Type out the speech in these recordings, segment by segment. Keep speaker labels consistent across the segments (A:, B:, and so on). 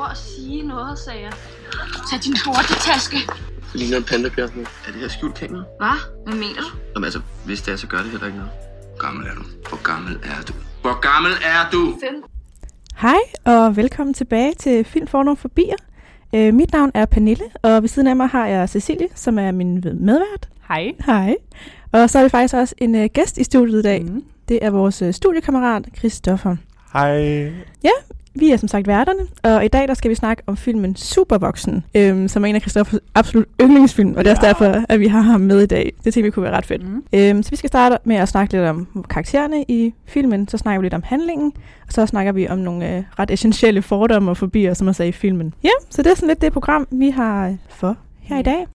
A: prøver at sige noget, sagde jeg. Tag din sorte taske.
B: Det ligner en pandabjørn. Er det her skjult kamera?
A: Hvad? Hvad mener du?
B: Jamen altså, hvis det er, så gør det heller ikke noget. Hvor gammel er du? Hvor gammel er du? Hvor gammel er du?
A: Fem.
C: Hej, og velkommen tilbage til Film for nogle forbier. Øh, mit navn er Pernille, og ved siden af mig har jeg Cecilie, som er min medvært.
D: Hej.
C: Hej. Og så er vi faktisk også en øh, gæst i studiet i dag. Mm. Det er vores øh, studiekammerat, Christoffer.
E: Hej.
C: Vi er som sagt værterne, og i dag der skal vi snakke om filmen Supervoksen, øhm, som er en af Christoffers absolut yndlingsfilm, og det er også derfor, at vi har ham med i dag. Det tænker vi kunne være ret fedt.
D: Mm.
C: Øhm, så vi skal starte med at snakke lidt om karaktererne i filmen, så snakker vi lidt om handlingen, og så snakker vi om nogle øh, ret essentielle fordomme og forbier, som er i filmen. Ja, så det er sådan lidt det program, vi har øh, for her i dag.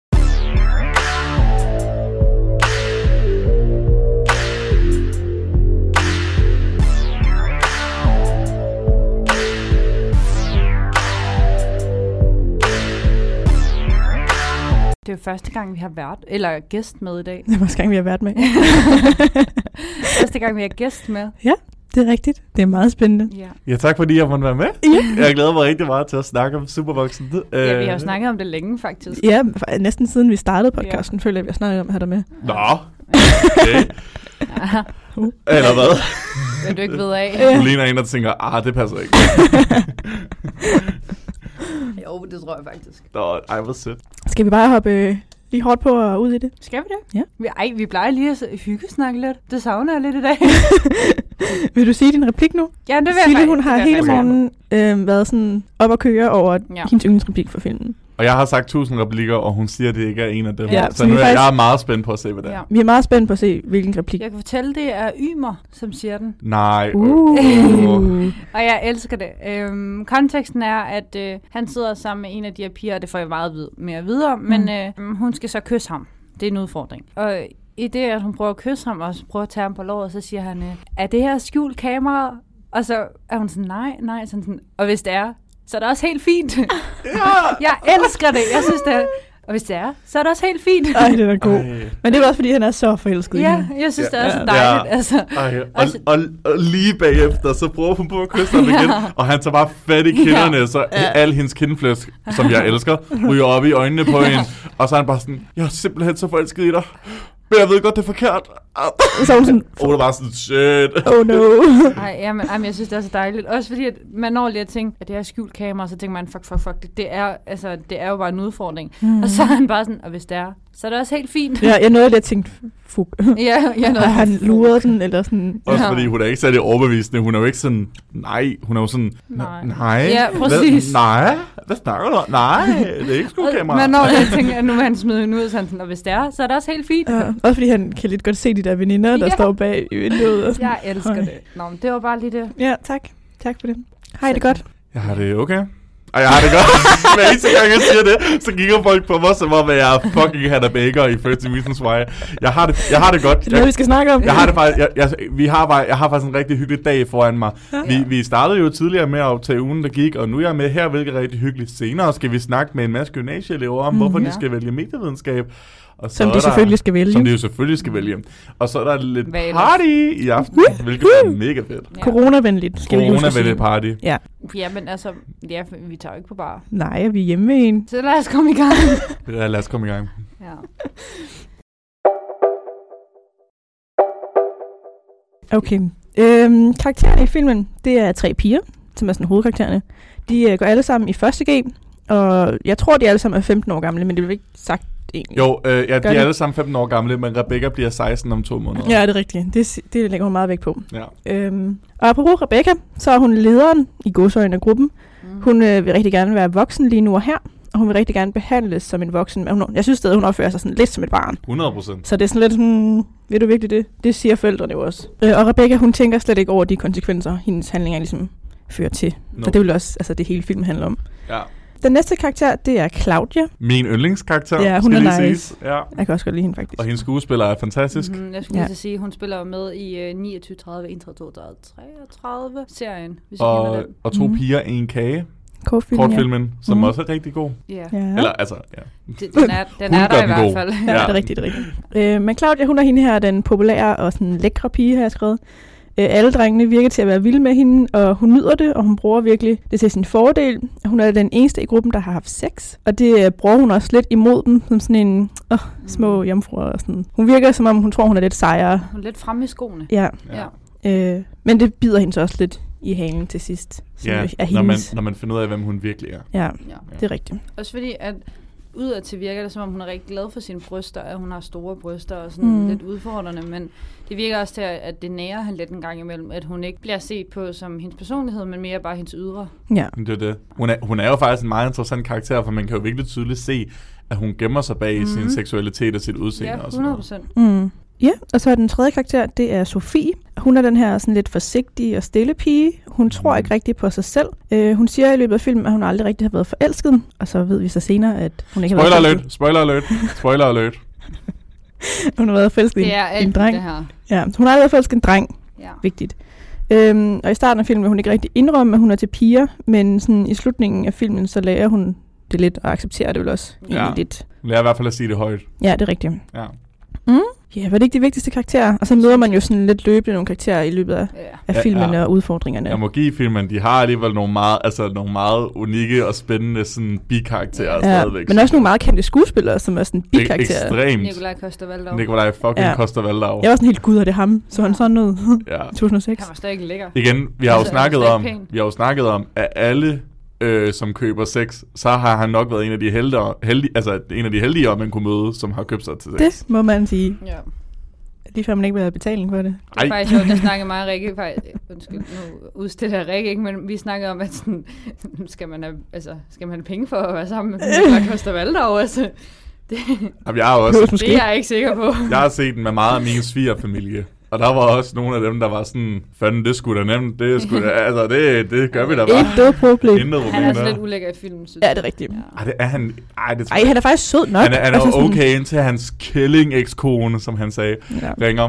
D: Det er jo første gang, vi har vært, eller gæst med i dag.
C: Det er første gang, vi har været med.
D: første gang, vi har gæst med.
C: det er rigtigt. Det er meget spændende.
D: Ja.
E: Ja, tak fordi jeg måtte være med.
C: Ja.
E: Jeg glæder mig rigtig meget til at snakke om Supervoksen.
D: ja, vi har jo snakket om det længe, faktisk.
C: Ja, næsten siden vi startede podcasten, ja. føler jeg, vi har snakket om at have dig med.
E: Nå, okay. Eller hvad?
D: Vil du ikke ved af?
C: Ja.
E: Du ligner en, der tænker, ah, det passer ikke.
D: Jo, det tror jeg faktisk.
E: Nå, ej, hvor sødt.
C: Skal vi bare hoppe øh, lige hårdt på og ud i det?
D: Skal vi det?
C: Ja.
D: Vi, ej, vi plejer lige at hyggesnakke lidt. Det savner jeg lidt i dag.
C: Vil du sige din replik nu?
D: ja, det vil jeg
C: Sille,
D: faktisk-
C: hun har
D: jeg
C: hele morgenen øh, været sådan op at køre over
D: ja.
C: hendes yndlingsreplik for filmen.
E: Og jeg har sagt tusind replikker, og hun siger, at det ikke er en af dem.
C: Ja,
E: så nu er
C: faktisk-
E: jeg er meget spændt på at se, hvad det er.
D: Ja.
C: Vi er meget spændt på at se, hvilken replik.
D: Jeg kan fortælle, det er Ymer, som siger den.
E: Nej.
C: Uh.
E: Uh.
D: Og jeg elsker det. Øhm, konteksten er, at øh, han sidder sammen med en af de her piger, og det får jeg meget vid- mere at vide om, mm. men øh, hun skal så kysse ham. Det er en udfordring. Og i det, at hun prøver at kysse ham, og så prøver at tage ham på låret, så siger han, øh, er det her skjult kamera? Og så er hun sådan, nej, nej. Sådan, sådan, og hvis det er, så er det også helt fint. jeg elsker det. Jeg synes, det er, og hvis det er, så er det også helt fint.
C: Ej, den er god.
E: Ej.
C: Men det er også, fordi han er så forelsket i
D: ja,
C: hende.
D: jeg synes,
E: Ja.
D: det er så
E: Ja.
D: dejligt.
E: Ja.
D: Altså,
E: Ej, og, og, og lige bagefter, så prøver hun på at kysse ham igen, og han tager bare fat i kinderne,
D: Ja.
E: så
D: Ja.
E: al hendes kindflæsk, som jeg elsker, ryger op i øjnene på hende, og så er han bare sådan, jeg er simpelthen så forelsket i dig, men jeg ved godt, det er forkert.
C: Så er hun sådan,
E: Og hun er bare sådan, shit.
C: oh no.
D: Ej, jamen, jamen, jeg synes, det er så dejligt. Også fordi, at man når lige at tænke, at det er skjult kamera, så tænker man, fuck, fuck, fuck, det, det, er, altså, det er jo bare en udfordring. Mm. Og så er han bare sådan, og hvis det er, så er det også helt fint.
C: Ja, jeg nåede lige at tænke, fuck.
D: ja, ja
C: Har han luret den, eller sådan.
E: Også
D: Ja.
E: fordi hun er ikke særlig overbevisende. Hun er jo ikke sådan, nej. Hun er jo sådan,
D: Nej.
E: nej.
D: Ja, præcis.
E: Hvad, nej, hvad snakker du om? Nej, det er ikke skudkamera.
D: Man når lige at tænke, at nu vil han smide hende ud, sådan, og hvis det er, så er det også helt fint.
C: Ja, også fordi han kan lidt godt se de der veninder, der
D: Ja.
C: står bag i vinduet. Og sådan.
D: Jeg elsker
C: Ej.
D: det. Nå, men det var bare lige det.
C: Ja, tak. Tak for det. Hej, det godt.
E: Jeg har det okay. Og jeg har det godt. Hver eneste gang, jeg siger det, så kigger folk på mig, som om jeg er fucking Hannah Baker i 30 Reasons Why. Jeg har det, jeg har det godt.
C: Det er noget, vi skal snakke om.
E: Jeg har det faktisk, jeg, jeg, vi har, jeg har faktisk en rigtig hyggelig dag foran mig.
C: Ja.
E: Vi, vi startede jo tidligere med at optage ugen, der gik, og nu er jeg med her, hvilket er rigtig hyggeligt. Senere skal vi snakke med en masse gymnasieelever om,
C: Mm,
E: hvorfor
D: ja.
E: de skal vælge medievidenskab. Og så
C: Som de
E: der-
C: selvfølgelig skal vælge.
E: Som de jo selvfølgelig skal vælge. Og så er der lidt
D: Hvad
E: party i aften, hvilket er mega fedt.
D: Ja.
C: Coronavenligt, skal vi huske.
E: Corona-venligt party.
C: Ja.
D: Ja, men altså, ja, vi tager jo ikke på bar.
C: Nej, vi er hjemme med en.
D: Så lad os komme i gang.
E: Ja, lad os komme i gang.
D: ja.
C: Okay. Øhm, karaktererne i filmen, det er tre piger, som er sådan hovedkaraktererne. De øh, går alle sammen i første G, og jeg tror, de alle sammen er 15 år gamle, men det bliver ikke sagt egentlig.
E: Jo, øh, ja, de er
C: det.
E: alle sammen 15 år gamle, men Rebecca bliver 16 om to måneder.
C: Ja, det er rigtigt. Det, det lægger hun meget vægt på.
E: ja.
C: Øhm, og apropos Rebecca, så er hun lederen i godsøjne af gruppen.
D: Mm.
C: Hun øh, vil rigtig gerne være voksen lige nu og her, og hun vil rigtig gerne behandles som en voksen. Men hun, jeg synes stadig, hun opfører sig sådan lidt som et barn.
E: 100 procent.
C: Så det er sådan lidt sådan, ved du virkelig det? Det siger forældrene jo også. Øh, og Rebecca, hun tænker slet ikke over de konsekvenser, hendes handlinger ligesom fører til.
E: No.
C: For det vil også, altså det hele filmen handler om.
E: Ja.
C: Den næste karakter, det er Claudia.
E: Min yndlingskarakter,
C: Ja, hun
E: skal
C: er
E: lige
C: nice.
E: siges. Ja.
C: Jeg kan også godt lide hende faktisk.
E: Og hendes skuespiller er fantastisk.
D: Mm-hmm, jeg skulle
C: Ja.
D: lige at sige, hun spiller med i uh, 29, 30, 31, 32, 33 serien, hvis I
E: Og,
D: kender den.
E: og to
C: Mhm.
E: piger, en kage.
C: Kortfilm,
E: Kortfilmen, som
C: Mhm.
E: også er rigtig god.
D: Ja.
C: Ja. ja.
E: Eller altså, ja.
D: Det, den er, den
E: Hun
D: er
E: gør
D: der i
E: den
D: hvert
E: god.
D: fald.
C: Ja, det er rigtigt, det er rigtigt. Øh, men Claudia, hun er hende her, den populære og sådan lækre pige, har jeg skrevet. Øh, alle drengene virker til at være vilde med hende, og hun nyder det, og hun bruger virkelig det til sin fordel. Hun er den eneste i gruppen, der har haft sex, og det øh, bruger hun også lidt imod dem, som sådan en åh, små jomfruer og sådan. Hun virker som om, hun tror, hun er lidt sejere.
D: Hun er lidt fremme i skoene.
C: Ja,
D: Ja.
C: øh, men det bider hende så også lidt i halen til sidst.
E: Ja,
C: er
E: når man, når man finder ud af, hvem hun virkelig er.
C: Ja,
D: ja.
C: det er rigtigt.
D: Også fordi, at udadtil virker det, som om hun er rigtig glad for sine bryster, at hun har store bryster og sådan
C: Mm.
D: lidt udfordrende, men det virker også til, at det nærer hende lidt en gang imellem, at hun ikke bliver set på som hendes personlighed, men mere bare hendes ydre.
C: Ja.
E: Det er det. Hun er, hun er jo faktisk en meget interessant karakter, for man kan jo virkelig tydeligt se, at hun gemmer sig bag mm. sin seksualitet og sit udseende.
D: Ja,
E: og sådan noget.
D: 100 procent.
C: Mm. Ja, og så er den tredje karakter, det er Sofie. Hun er den her sådan lidt forsigtige og stille pige. Hun tror ikke rigtig på sig selv. Øh, hun siger i løbet af filmen, at hun aldrig rigtig har været forelsket. Og så ved vi så senere, at hun ikke har
E: Spoiler
C: været
E: alert, spoiler alert, spoiler alert.
C: Hun har været forelsket i en, dreng.
D: det her.
C: Ja, hun har aldrig været forelsket i en dreng.
D: Ja.
C: Vigtigt. Øhm, og i starten af filmen vil hun ikke rigtig indrømme, at hun er til piger, men sådan i slutningen af filmen, så lærer hun det lidt og accepterer det vel også.
E: Ja.
C: lidt.
E: Lad i hvert fald at sige det højt.
C: Ja, det er rigtigt.
E: Ja.
C: Mm. Ja, var det ikke de vigtigste karakterer? Og så møder man jo sådan lidt løbende nogle karakterer i løbet af,
D: Ja.
C: af
E: Ja,
C: filmen
E: ja.
C: og udfordringerne.
E: Jeg må give filmen, de har alligevel nogle meget, altså nogle meget unikke og spændende sådan bikarakterer
C: Ja,
E: stadigvæk.
C: men også nogle meget kendte skuespillere, som er sådan
E: Det er
C: bikarakterer.
E: Ekstremt.
D: Nikolaj Koster-Valdau.
E: Nikolaj fucking
C: Ja.
E: ja. Koster Valdau.
C: Jeg var sådan helt, gud, er det ham? Så han sådan ud
E: Ja.
C: i 2006.
D: Han var stadig lækker.
E: Igen, vi har jo
D: Altså,
E: snakket
D: er
E: om,
D: pæn?
E: vi har jo snakket om, at alle øh, som køber sex, så har han nok været en af de heldige, heldige altså en af de heldige, man kunne møde, som har købt sig til sex.
C: Det må man sige.
D: Ja.
C: Lige før man ikke vil have betaling for det.
D: Det er
E: Ej.
D: faktisk sjovt, der snakkede mig og Rikke, faktisk, undskyld, nu udstiller jeg Rikke ikke, men vi snakkede om, at sådan, skal man have, altså, skal man have penge for at være sammen med Nikolaj Koster-Valdau, altså, det,
E: Jamen, jeg har
C: Behøves
E: også,
D: det er jeg ikke sikker på.
E: jeg har set den med meget af min svigerfamilie. Og der var også nogle af dem, der var sådan, fanden, det skulle da nemt, det skulle da, altså, det, det gør vi da
C: Ikke
E: bare.
C: noget problem.
E: Intet
D: Han er
E: problem der.
D: lidt ulækker i filmen, synes
C: Ja,
D: jeg.
C: det er rigtigt.
D: Ja.
E: Ej, det er han, ej, det tror
C: Ej, han er faktisk sød nok.
E: Han er, han er
C: Altså sådan-
E: okay indtil hans killing ekskone, som han sagde,
C: Ja.
E: ringer
D: Ja.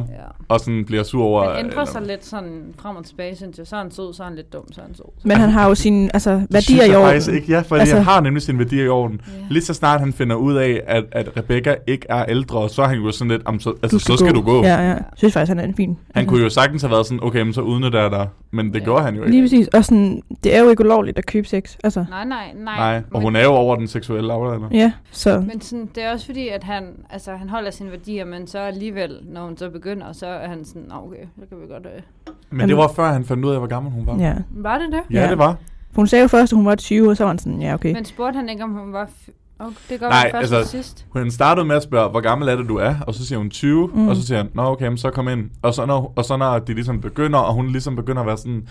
E: Og sådan bliver sur over...
D: Han ændrer
E: eller-
D: sig lidt sådan frem og tilbage, synes jeg. Så er han sød, så er han lidt dum, så er han sød.
C: Men han har jo sine altså, værdier
E: synes
C: i
E: jeg
C: orden.
E: faktisk ikke, ja, for
C: Altså-
E: altså, han har nemlig sine værdier i orden.
D: Ja.
E: Lige så snart han finder ud af, at, at Rebecca ikke er ældre, så er han jo sådan lidt, "Jamen, så, altså, så skal du gå.
C: Ja, ja. Jeg synes faktisk, han er en fin.
E: Han kunne jo sagtens have været sådan, okay, men så udnytter jeg dig. Men det
D: Ja.
E: gjorde han jo ikke.
C: Lige præcis. Og sådan, det er jo ikke ulovligt at købe sex. Altså,
D: Nej, nej, nej.
E: Nej, og
D: men-
E: hun er jo over den seksuelle aflader.
C: ja, så...
D: Men sådan, det er også fordi, at han, altså, han holder sine værdier, men så alligevel, når hun så begynder, så er han sådan, "Nå, okay, så kan vi godt... Øh.
E: Men det var før, han fandt ud af, hvor gammel hun var.
C: Ja.
D: Var det det?
E: Ja,
C: Ja.
E: det var.
C: Hun sagde jo først, at hun var 20, og så var han sådan, ja, okay.
D: Men spurgte han ikke, om hun var... F- okay, det går
E: Nej,
D: først
E: altså-
D: altså, sidst.
E: Hun startede med at spørge, hvor gammel er det, du er? Og så siger hun 20,
C: Mm.
E: og så siger han, nå okay, men så kom ind. Og så, når, og så når de ligesom begynder, og hun ligesom begynder at være sådan,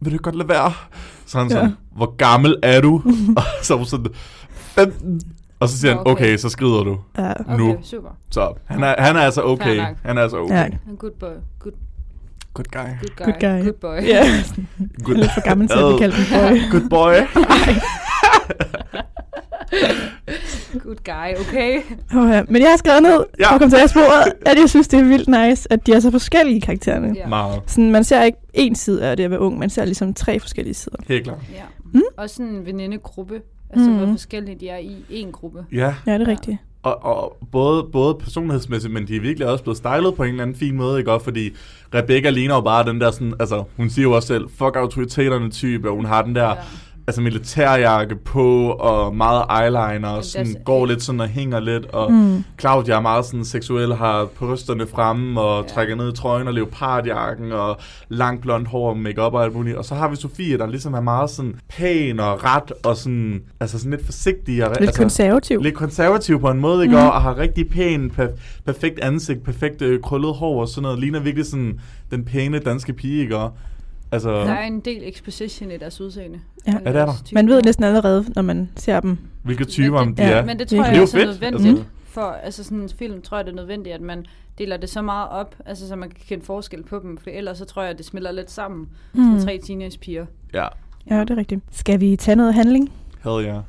E: vil du godt lade være? Så han
C: Ja.
E: sådan, hvor gammel er du? og så er hun sådan, 15. Og så siger han,
D: Okay.
E: okay, så skrider du.
C: Ja.
D: Okay,
E: nu.
D: super.
E: Så han er, han er altså okay. Han er altså okay.
C: Ja.
D: Good boy. Good,
E: Good guy.
D: good guy.
C: Good guy.
D: Good boy.
C: Ja,
E: Good,
C: lidt for gammel til at blive kaldt en boy.
E: Good boy.
D: good guy, okay?
C: Oh, ja. Men jeg har skrevet ned,
E: Ja.
C: for at komme til at jeg synes, det er vildt nice, at de er så forskellige karaktererne.
D: Ja.
E: Meget.
C: Sådan, man ser ikke én side af det at være ung, man ser ligesom tre forskellige sider.
E: Helt klart.
D: ja.
C: Mm.
D: Også sådan en venindegruppe. Altså,
C: Mm.
D: hvor forskellige de er i en gruppe.
E: Ja,
C: Ja, det er rigtigt.
E: og, og både, både personlighedsmæssigt, men de er virkelig også blevet stylet på en eller anden fin måde, ikke? Og fordi Rebecca ligner jo bare den der sådan, altså hun siger jo også selv, fuck autoriteterne type, og hun har den der,
D: Ja.
E: Altså militærjakke på, og meget eyeliner, og sådan,
D: så-
E: går lidt sådan og hænger lidt, og
C: Mm.
E: Claudia er meget sådan seksuel, har brysterne fremme, og
D: Ja.
E: trækker ned i trøjen og leopardjakken, og langt blondt hår og makeup og alt muligt. Og så har vi Sofie, der ligesom er meget sådan pæn og ret, og sådan, altså sådan lidt forsigtig. Og,
C: Lidt
E: altså,
C: konservativ.
E: lidt konservativ på en måde, ikke? Mm. Og har rigtig pæn, per- perfekt ansigt, perfekt øh, krøllet hår og sådan noget. Ligner virkelig sådan den pæne danske pige, ikke? Og, Altså,
D: Der er en del exposition i deres udseende.
C: Ja.
E: Ja, det er der.
C: Man ved næsten allerede, når man ser dem.
E: hvilke typer
D: men
E: om
D: det,
E: de
C: Ja.
E: er.
D: Men det
C: Det
D: tror
C: er
D: jeg også er
E: fedt,
D: nødvendigt.
E: altså.
D: For altså sådan en film, tror jeg, det er nødvendigt, at man deler det så meget op, altså så man kan kende forskel på dem, for ellers så tror jeg, at det smelter lidt sammen. Mm. Sådan tre teenagepiger.
E: Ja,
C: Ja, det er rigtigt. Skal vi tage noget handling?
E: hell yeah.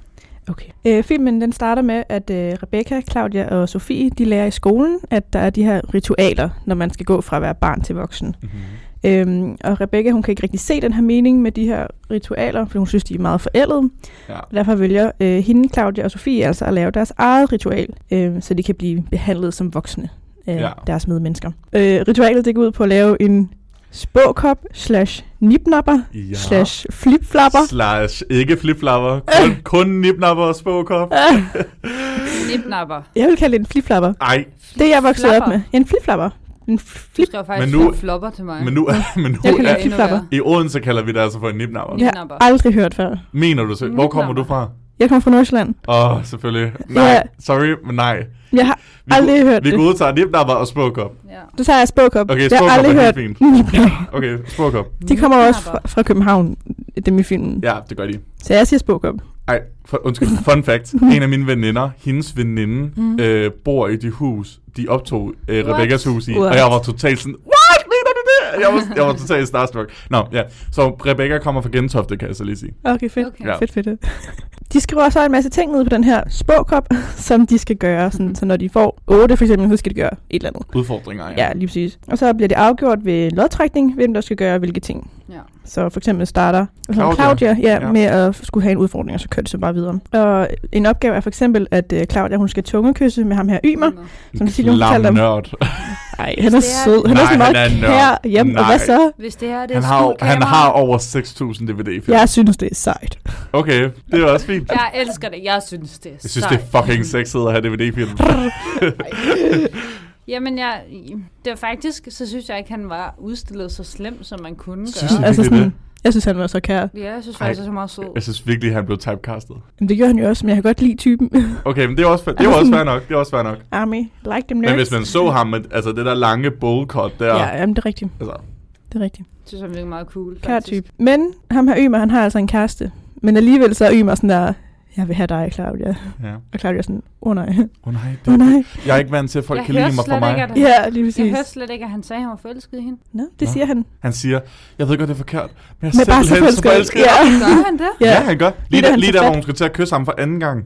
C: Okay. Øh, filmen den starter med, at øh, Rebecca, Claudia og Sofie, de lærer i skolen, at der er de her ritualer, når man skal gå fra at være barn til voksen.
E: Mm-hmm.
C: Øhm, og Rebecca, hun kan ikke rigtig se den her mening med de her ritualer, for hun synes, de er meget forældede.
E: Ja.
C: Derfor vælger øh, hende, Claudia og Sofie altså at lave deres eget ritual, øh, så de kan blive behandlet som voksne af
E: Ja.
C: deres medmennesker. Øh, ritualet det går ud på at lave en spåkop slash nipnapper
E: Ja.
C: slash flipflapper.
E: Slash ikke flipflapper. Kun, kun nipnapper og spåkop.
D: Nipnapper.
C: Jeg vil kalde det en flipflapper.
E: Ej,
C: Det er jeg vokset op med. En flipflapper. En
D: Du
C: flip.
D: skrev faktisk
E: Men nu-
D: flopper til mig.
E: men nu, men nu
C: Jeg kan
E: er, i Odense kalder vi det altså for en nipnapper.
C: Jeg har aldrig hørt før.
E: Mener du så? Hvor kommer du fra?
C: Jeg kommer fra Nordsjælland.
E: Åh, oh, selvfølgelig. Nej,
C: Ja.
E: sorry, men nej.
C: Jeg har
E: Vi,
C: aldrig hørt
E: vi
C: det.
E: godtager nipnapper og spåkop.
D: Ja.
C: Så tager jeg spåkop.
E: Okay,
C: jeg har
E: spåkop
C: aldrig
E: er
C: hørt
E: helt
C: nipnapper.
E: Okay, spåkop.
C: De kommer også fra, fra København, dem i filmen.
E: Ja, det gør de.
C: Så jeg siger spåkop.
E: Ej, for, undskyld, fun fact. En af mine veninder, hendes veninde, mm. øh, bor i det hus, de optog øh? Rebekkas hus i.
C: What?
E: Og jeg var totalt sådan, what, mener du det? Jeg var, jeg var totalt starstruck. Nå, ja. Så Rebecca kommer fra Gentofte, kan jeg så lige sige.
C: Okay, fedt.
D: Okay.
C: Ja.
E: Ja.
C: Fedt, fedt, fedt. De skriver så en masse ting ned på den her spåkop, som de skal gøre. Sådan, så når de får 8 for eksempel, så skal de gøre et eller andet.
E: Udfordringer,
C: Ja, lige præcis. Og så bliver det afgjort ved lodtrækning, hvem der skal gøre hvilke ting.
D: Ja.
C: Så for eksempel starter
E: Claudia.
C: Claudia, ja,
E: Ja.
C: med at skulle have en udfordring, og så kører det så bare videre. Og en opgave er for eksempel, at uh, Claudia hun skal tungekysse med ham her Ymer. Som Cecilie hun fortalte om.
E: nørd.
C: Ej, han er
D: det er-
C: sød. Han
E: Nej,
C: er så meget
E: han er
C: kær
E: nørd.
C: hjem. Og
E: Nej.
C: hvad så?
D: Hvis det her det
E: Han har, han har over 6.000 DVD-film.
C: Jeg synes, det er sejt.
E: Okay, det er også fint.
D: Jeg elsker det. Jeg synes, det er
E: Jeg synes, det er fucking sexet at have DVD-film.
D: Jamen, jeg, det var faktisk, så synes jeg ikke, han var udstillet så slemt, som man kunne
E: Synes
D: gøre.
E: du
C: Altså
E: virkelig
C: sådan, jeg synes, han var så kær.
D: Ja, jeg synes faktisk, det er så meget sød.
E: Jeg synes virkelig, han blev typecastet.
C: Men det gør han jo også, men jeg kan godt lide typen.
E: Okay, men det er også, det er også fair nok. Det er også fair nok.
C: Army, like them nerds.
E: Men hvis man så ham med altså det der lange bowl cut der,
C: Ja, jamen, det er rigtigt.
E: altså,
C: Det er rigtigt.
D: Jeg synes, han virker meget cool,
C: Kær
D: faktisk.
C: type. Men ham her Ymer, han har altså en kæreste. Men alligevel så er Ymer sådan der, jeg vil have dig, Claudia.
E: ja.
C: Og Claudia er sådan, åh oh, nej,
E: Åh oh, nej,
C: åh oh,
E: det,
C: nej.
E: jeg er ikke vant til, at folk
D: Jeg
E: kan lide mig for mig.
D: ikke, at-
C: Ja, lige
D: Jeg
C: præcis.
D: hørte slet ikke, at han sagde, at han var forelsket i hende.
C: Nå, det
E: Nå.
C: siger han.
E: Han siger, jeg ved godt, det er forkert, men jeg
C: Men
E: er
C: bare så
E: simpelthen så
C: forelsket.
E: forelsket.
C: Ja.
D: Gør han det?
E: Ja.
C: Ja.
E: han gør. Lige, der,
C: han
E: lige der, hvor hun skal til at kysse ham for anden gang.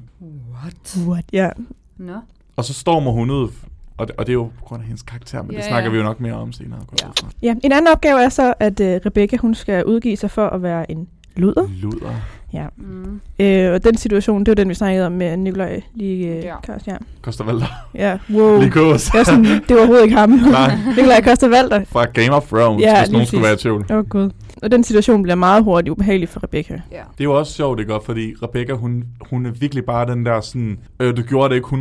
D: What?
C: What? Ja.
D: Nå.
E: Og så stormer hun ud, og det, og det er jo på grund af hendes karakter, men
D: Ja,
E: det snakker
D: ja.
E: vi jo nok mere om senere. jeg
D: Ja.
C: ja. En anden opgave er så, at uh, Rebecca, hun skal udgive sig for at være en luder.
E: Luder.
C: Ja.
D: Mm.
C: Øh, og den situation, det var den, vi snakkede om med Nikolaj lige uh,
D: Ja.
C: Kost, ja.
E: Koster Valder.
C: Ja, wow.
E: Lige kurs.
C: Var, sådan, det var overhovedet ikke ham.
E: Nej.
C: Nikolaj Koster Valder.
E: Fra Game of Thrones,
C: Ja,
E: hvis nogen skulle være i tvivl.
C: Åh oh, gud. Og den situation bliver meget hurtigt ubehagelig for Rebecca.
D: Ja.
E: Det er jo også sjovt, ikke? godt, Fordi Rebecca, hun, hun er virkelig bare den der sådan, øh, du gjorde det ikke 100%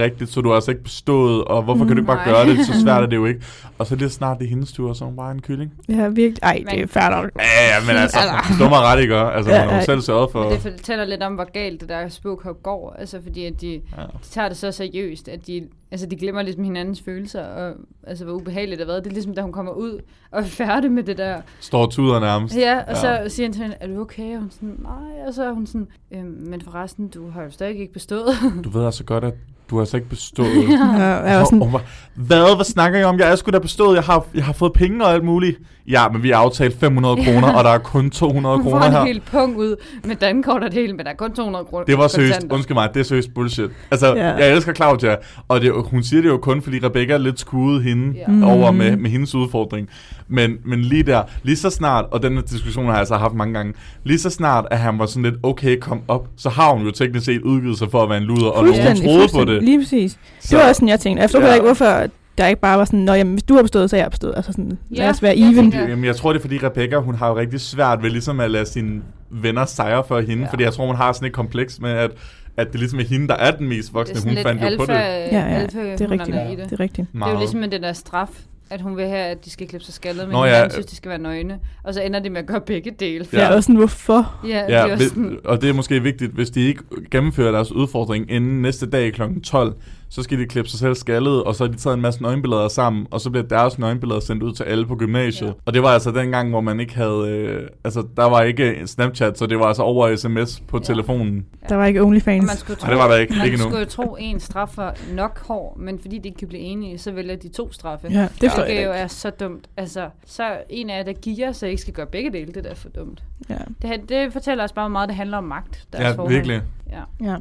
E: rigtigt, så du har altså ikke bestået, og hvorfor kan du ikke bare
D: Nej.
E: gøre det? Så svært er det jo ikke. Og så lige snart det er hendes tur, så er hun bare en kylling.
C: Ja, virkelig. Ej, det er nok.
E: Ja, ja, men altså, stå mig ret, ikke? Altså,
C: Ja,
E: hun har selv sørget for...
D: Men det fortæller lidt om, hvor galt det der spåkop går. Altså, fordi at de,
E: Ja.
D: de tager det så seriøst, at de, altså, de glemmer ligesom hinandens følelser, og altså, hvor ubehageligt det har været. Det er ligesom, da hun kommer ud og er færdig med det der.
E: Står tuder nærmest.
D: Ja, og så siger han til hende, er du okay? Og hun sådan, nej. Og så er hun sådan, øhm, men forresten, du har jo stadig ikke bestået.
E: Du ved altså godt, at du har altså ikke bestået.
C: Ja, jeg var sådan,
E: og- Hvad? Hvad snakker I om? Jeg er sgu da bestået. Jeg har, jeg har fået penge og alt muligt. Ja, men vi har aftalt 500
D: Ja.
E: kroner, og der er kun 200
D: Hun får
E: kroner
D: en
E: her.
D: helt punkt ud med dankort og det hele, men der er kun 200 kroner.
E: Det var seriøst,
D: kontanter.
E: undskyld mig, det er seriøst bullshit. Altså,
C: Ja.
E: jeg elsker Claudia, og det, hun siger det jo kun, fordi Rebecca er lidt skudt hende
D: Ja.
C: Mm.
E: over med, med hendes udfordring. Men, men lige der, lige så snart, og den her diskussion har jeg altså haft mange gange, lige så snart, at han var sådan lidt, okay, kom op, så har hun jo teknisk set udgivet sig for at være en luder, og nogen
C: fuldstændig,
E: troede på
C: fuldstændig.
E: Det.
C: Lige præcis.
E: Så,
C: Det var også sådan, jeg tænkte. Jeg forstod
E: Ja.
C: ja. ikke, hvorfor der ikke bare var sådan, Nå, jamen, hvis du har bestået, så har jeg bestået. Altså sådan,
D: Ja,
C: lad os være
D: jeg
C: even.
D: tænker-
E: Jamen, jeg tror, det er fordi Rebecca, hun har jo rigtig svært ved ligesom at lade sine venner sejre for hende,
D: Ja.
E: fordi jeg tror, hun har sådan et kompleks med, at, at det ligesom er hende, der er den mest
D: Det
E: voksne.
D: er sådan
E: Hun
D: lidt
E: fandt jo på
D: alfa,
E: det.
C: Ja, ja,
D: alfa
C: det er rigtigt.
D: det.
C: Det er rigtigt.
D: Det er jo ligesom med det der straf, at hun vil have, at de skal klippe sig skaldet, men
E: Nå ja.
D: hinanden synes, de skal være nøgne. Og så ender de med at gøre begge dele.
C: Ja. Jeg er også sådan, hvorfor?
D: Ja, det
E: Ja,
D: er
E: hvis,
D: sådan,
E: og det er måske vigtigt, hvis de ikke gennemfører deres udfordring inden næste dag kl. 12, så skal de klippe sig selv skaldet, og så har de taget en masse nøgenbilleder sammen, og så bliver deres nøgenbilleder sendt ud til alle på gymnasiet.
D: Ja.
E: Ja. Og det var altså den gang, hvor man ikke havde, øh, altså der var ikke Snapchat, så det var altså over sms på
D: Ja.
E: ja. telefonen.
C: Der var ikke
D: og
C: OnlyFans.
D: man skulle tro,
E: Nej, det var der ikke.
D: man
E: Ikke
D: skulle jo tro, en straf var nok hård, men fordi de ikke kan blive enige, så vælger de to straffe.
C: Ja, det forstår
D: det
C: jeg
D: jo er så dumt. Altså, så en af jer, der giver, så ikke skal gøre begge dele, det er da for dumt.
C: Ja.
D: Det, her- det fortæller os bare, hvor meget det handler om magt. Deres
E: Ja,
D: forhold.
E: virkelig.
D: Ja.
C: Ja.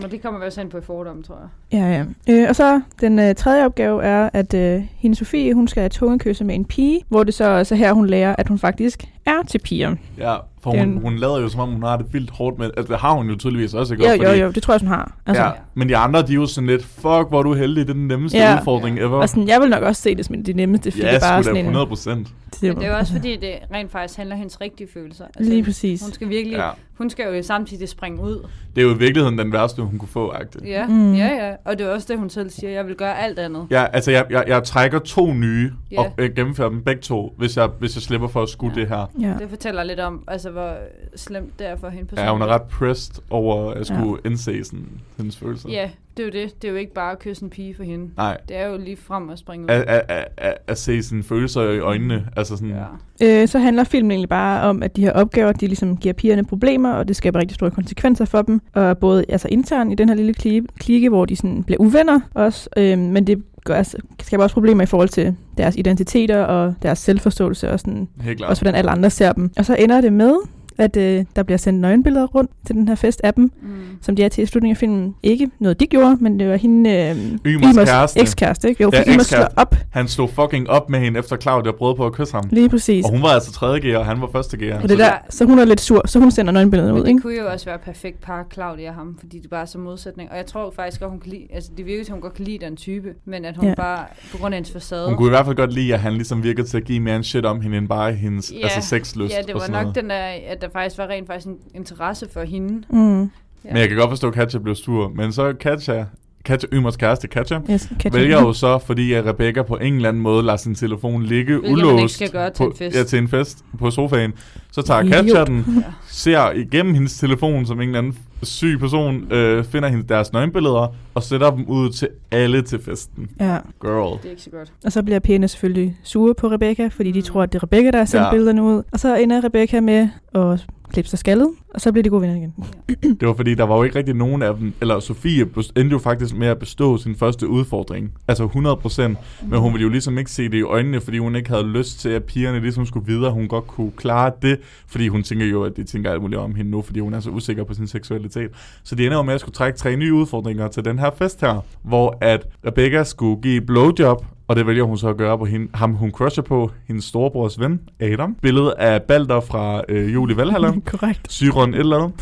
D: Men det kommer vi også ind på i fordom, tror jeg.
C: Ja, ja. Øh, og så den øh, tredje opgave er, at øh, hende Sofie, hun skal have tungekysse med en pige, hvor det så også er her, hun lærer, at hun faktisk er til piger.
E: Ja, For hun, hun lader jo, som om hun har det vildt hårdt med... Altså, det har hun jo tydeligvis også, ikke?
C: Jo,
E: Også
C: jo,
E: fordi-
C: jo, det tror jeg, hun har. Altså,
E: Ja, men de andre, de er jo sådan lidt, fuck, hvor er du heldig, det er den nemmeste
C: Ja.
E: udfordring ever.
C: Og sådan, jeg vil nok også se det som det nemmeste, fordi
E: ja,
C: det er bare sådan en...
E: 100 procent.
D: Det er jo også fordi, det rent faktisk handler hendes rigtige følelser.
C: Lige præcis.
D: Hun skal virkelig,
E: ja.
D: hun skal jo samtidig springe ud.
E: Det er jo i virkeligheden den værste, hun kunne få, agtigt.
D: Ja,
C: Mm.
D: ja, ja. Og det er også det, hun selv siger. Jeg vil gøre alt andet.
E: Ja, altså jeg, jeg, jeg trækker to nye
D: Ja.
E: og øh, gennemfører dem begge to, hvis jeg, hvis jeg slipper for at skue
D: Ja.
E: det her.
C: Ja.
D: Det fortæller lidt om, altså, hvor slemt det er for hende
E: Ja, hun er ret pressed over at skulle ja. indse sådan, hendes følelser.
D: Ja, det er jo det. Det er jo ikke bare at kysse en pige for hende.
E: Nej,
D: Det er jo lige frem og springe ud.
E: at, at, at, at, at se sine følelser i øjnene. Altså sådan,
D: Ja.
C: Øh, så handler filmen egentlig bare om, at de her opgaver, de ligesom giver pigerne problemer, og det skaber rigtig store konsekvenser for dem. Og både altså internt i den her lille kli- klike, hvor de sådan bliver uvenner også, øh, men det gør, altså, skaber også problemer i forhold til deres identiteter og deres selvforståelse, og sådan,
E: helt klart.
C: også hvordan alle andre ser dem. Og så ender det med, at øh, der bliver sendt nøgenbilleder rundt til den her fest af dem,
D: Mm.
C: som de er til i slutningen af filmen. Ikke noget, de gjorde, men det var hende, øh,
E: Ymers kæreste.
C: ekskæreste, ikke? Jo,
E: Ja,
C: Ymers slår
E: ekskæreste.
C: op,
E: Han stod fucking op med hende, efter Claudia prøvede på at kysse ham.
C: lige præcis.
E: Og hun var altså tredje gear, og han var første gear.
C: Og det der, så hun er lidt sur, så hun sender nøgenbillederne
D: Men
C: ud,
D: det
C: ikke?
D: kunne jo også være perfekt par, Claudia og ham, fordi det bare er så modsætning. Og jeg tror faktisk, at hun kan lide, altså det virker til, at hun godt kan lide den type, men at hun
C: Ja.
D: bare, på grund af hendes facade...
E: Hun kunne i hvert fald godt lide, at han ligesom virkede til at give mere en shit om hende, end bare hendes
D: Ja,
E: altså sexlyst
D: Ja, det var nok
E: noget.
D: den der, at der faktisk var rent faktisk en interesse for hende.
C: Mm.
D: Ja.
E: Men jeg kan godt forstå, at Katja blev sur. Men så Katja, Katja Ymers kæreste, Katja,
C: Yes, Katja.
E: vælger jo så, fordi at Rebecca på en eller anden måde lader sin telefon ligge
D: Hvilket man ikke
E: ulåst
D: skal gøre til
E: på,
D: en fest.
E: Ja, til en fest på sofaen. Så tager. Katja den, ser igennem hendes telefon, som en eller anden syg person, øh, finder hende deres nøgenbilleder, og sætter dem ud til alle til festen.
C: Ja,
E: Girl.
D: Det er ikke så godt.
C: og så bliver pigerne selvfølgelig sure på Rebecca, fordi de
D: Mm.
C: tror, at det er Rebecca, der har sendt
E: ja.
C: billederne ud. Og så ender Rebecca med at klippe sig skaldet, og så bliver de gode venner igen.
E: Det var fordi, der var jo ikke rigtig nogen af dem, eller Sofie endte jo faktisk med at bestå sin første udfordring. Altså 100 procent. Men hun ville jo ligesom ikke se det i øjnene, fordi hun ikke havde lyst til, at pigerne ligesom skulle videre, hun godt kunne klare det. Fordi hun tænker jo, at de tænker alt muligt om hende nu, fordi hun er så usikker på sin seksualitet. Så de ender jo med at skulle trække tre nye udfordringer til den her fest her, hvor at Rebecca skulle give blowjob, og det vælger hun så at gøre på hende, ham, hun crusher på, hendes storebrors ven, Adam. Billedet af Balder fra øh, Julie Valhalla.
C: Korrekt.
E: Syron et eller andet.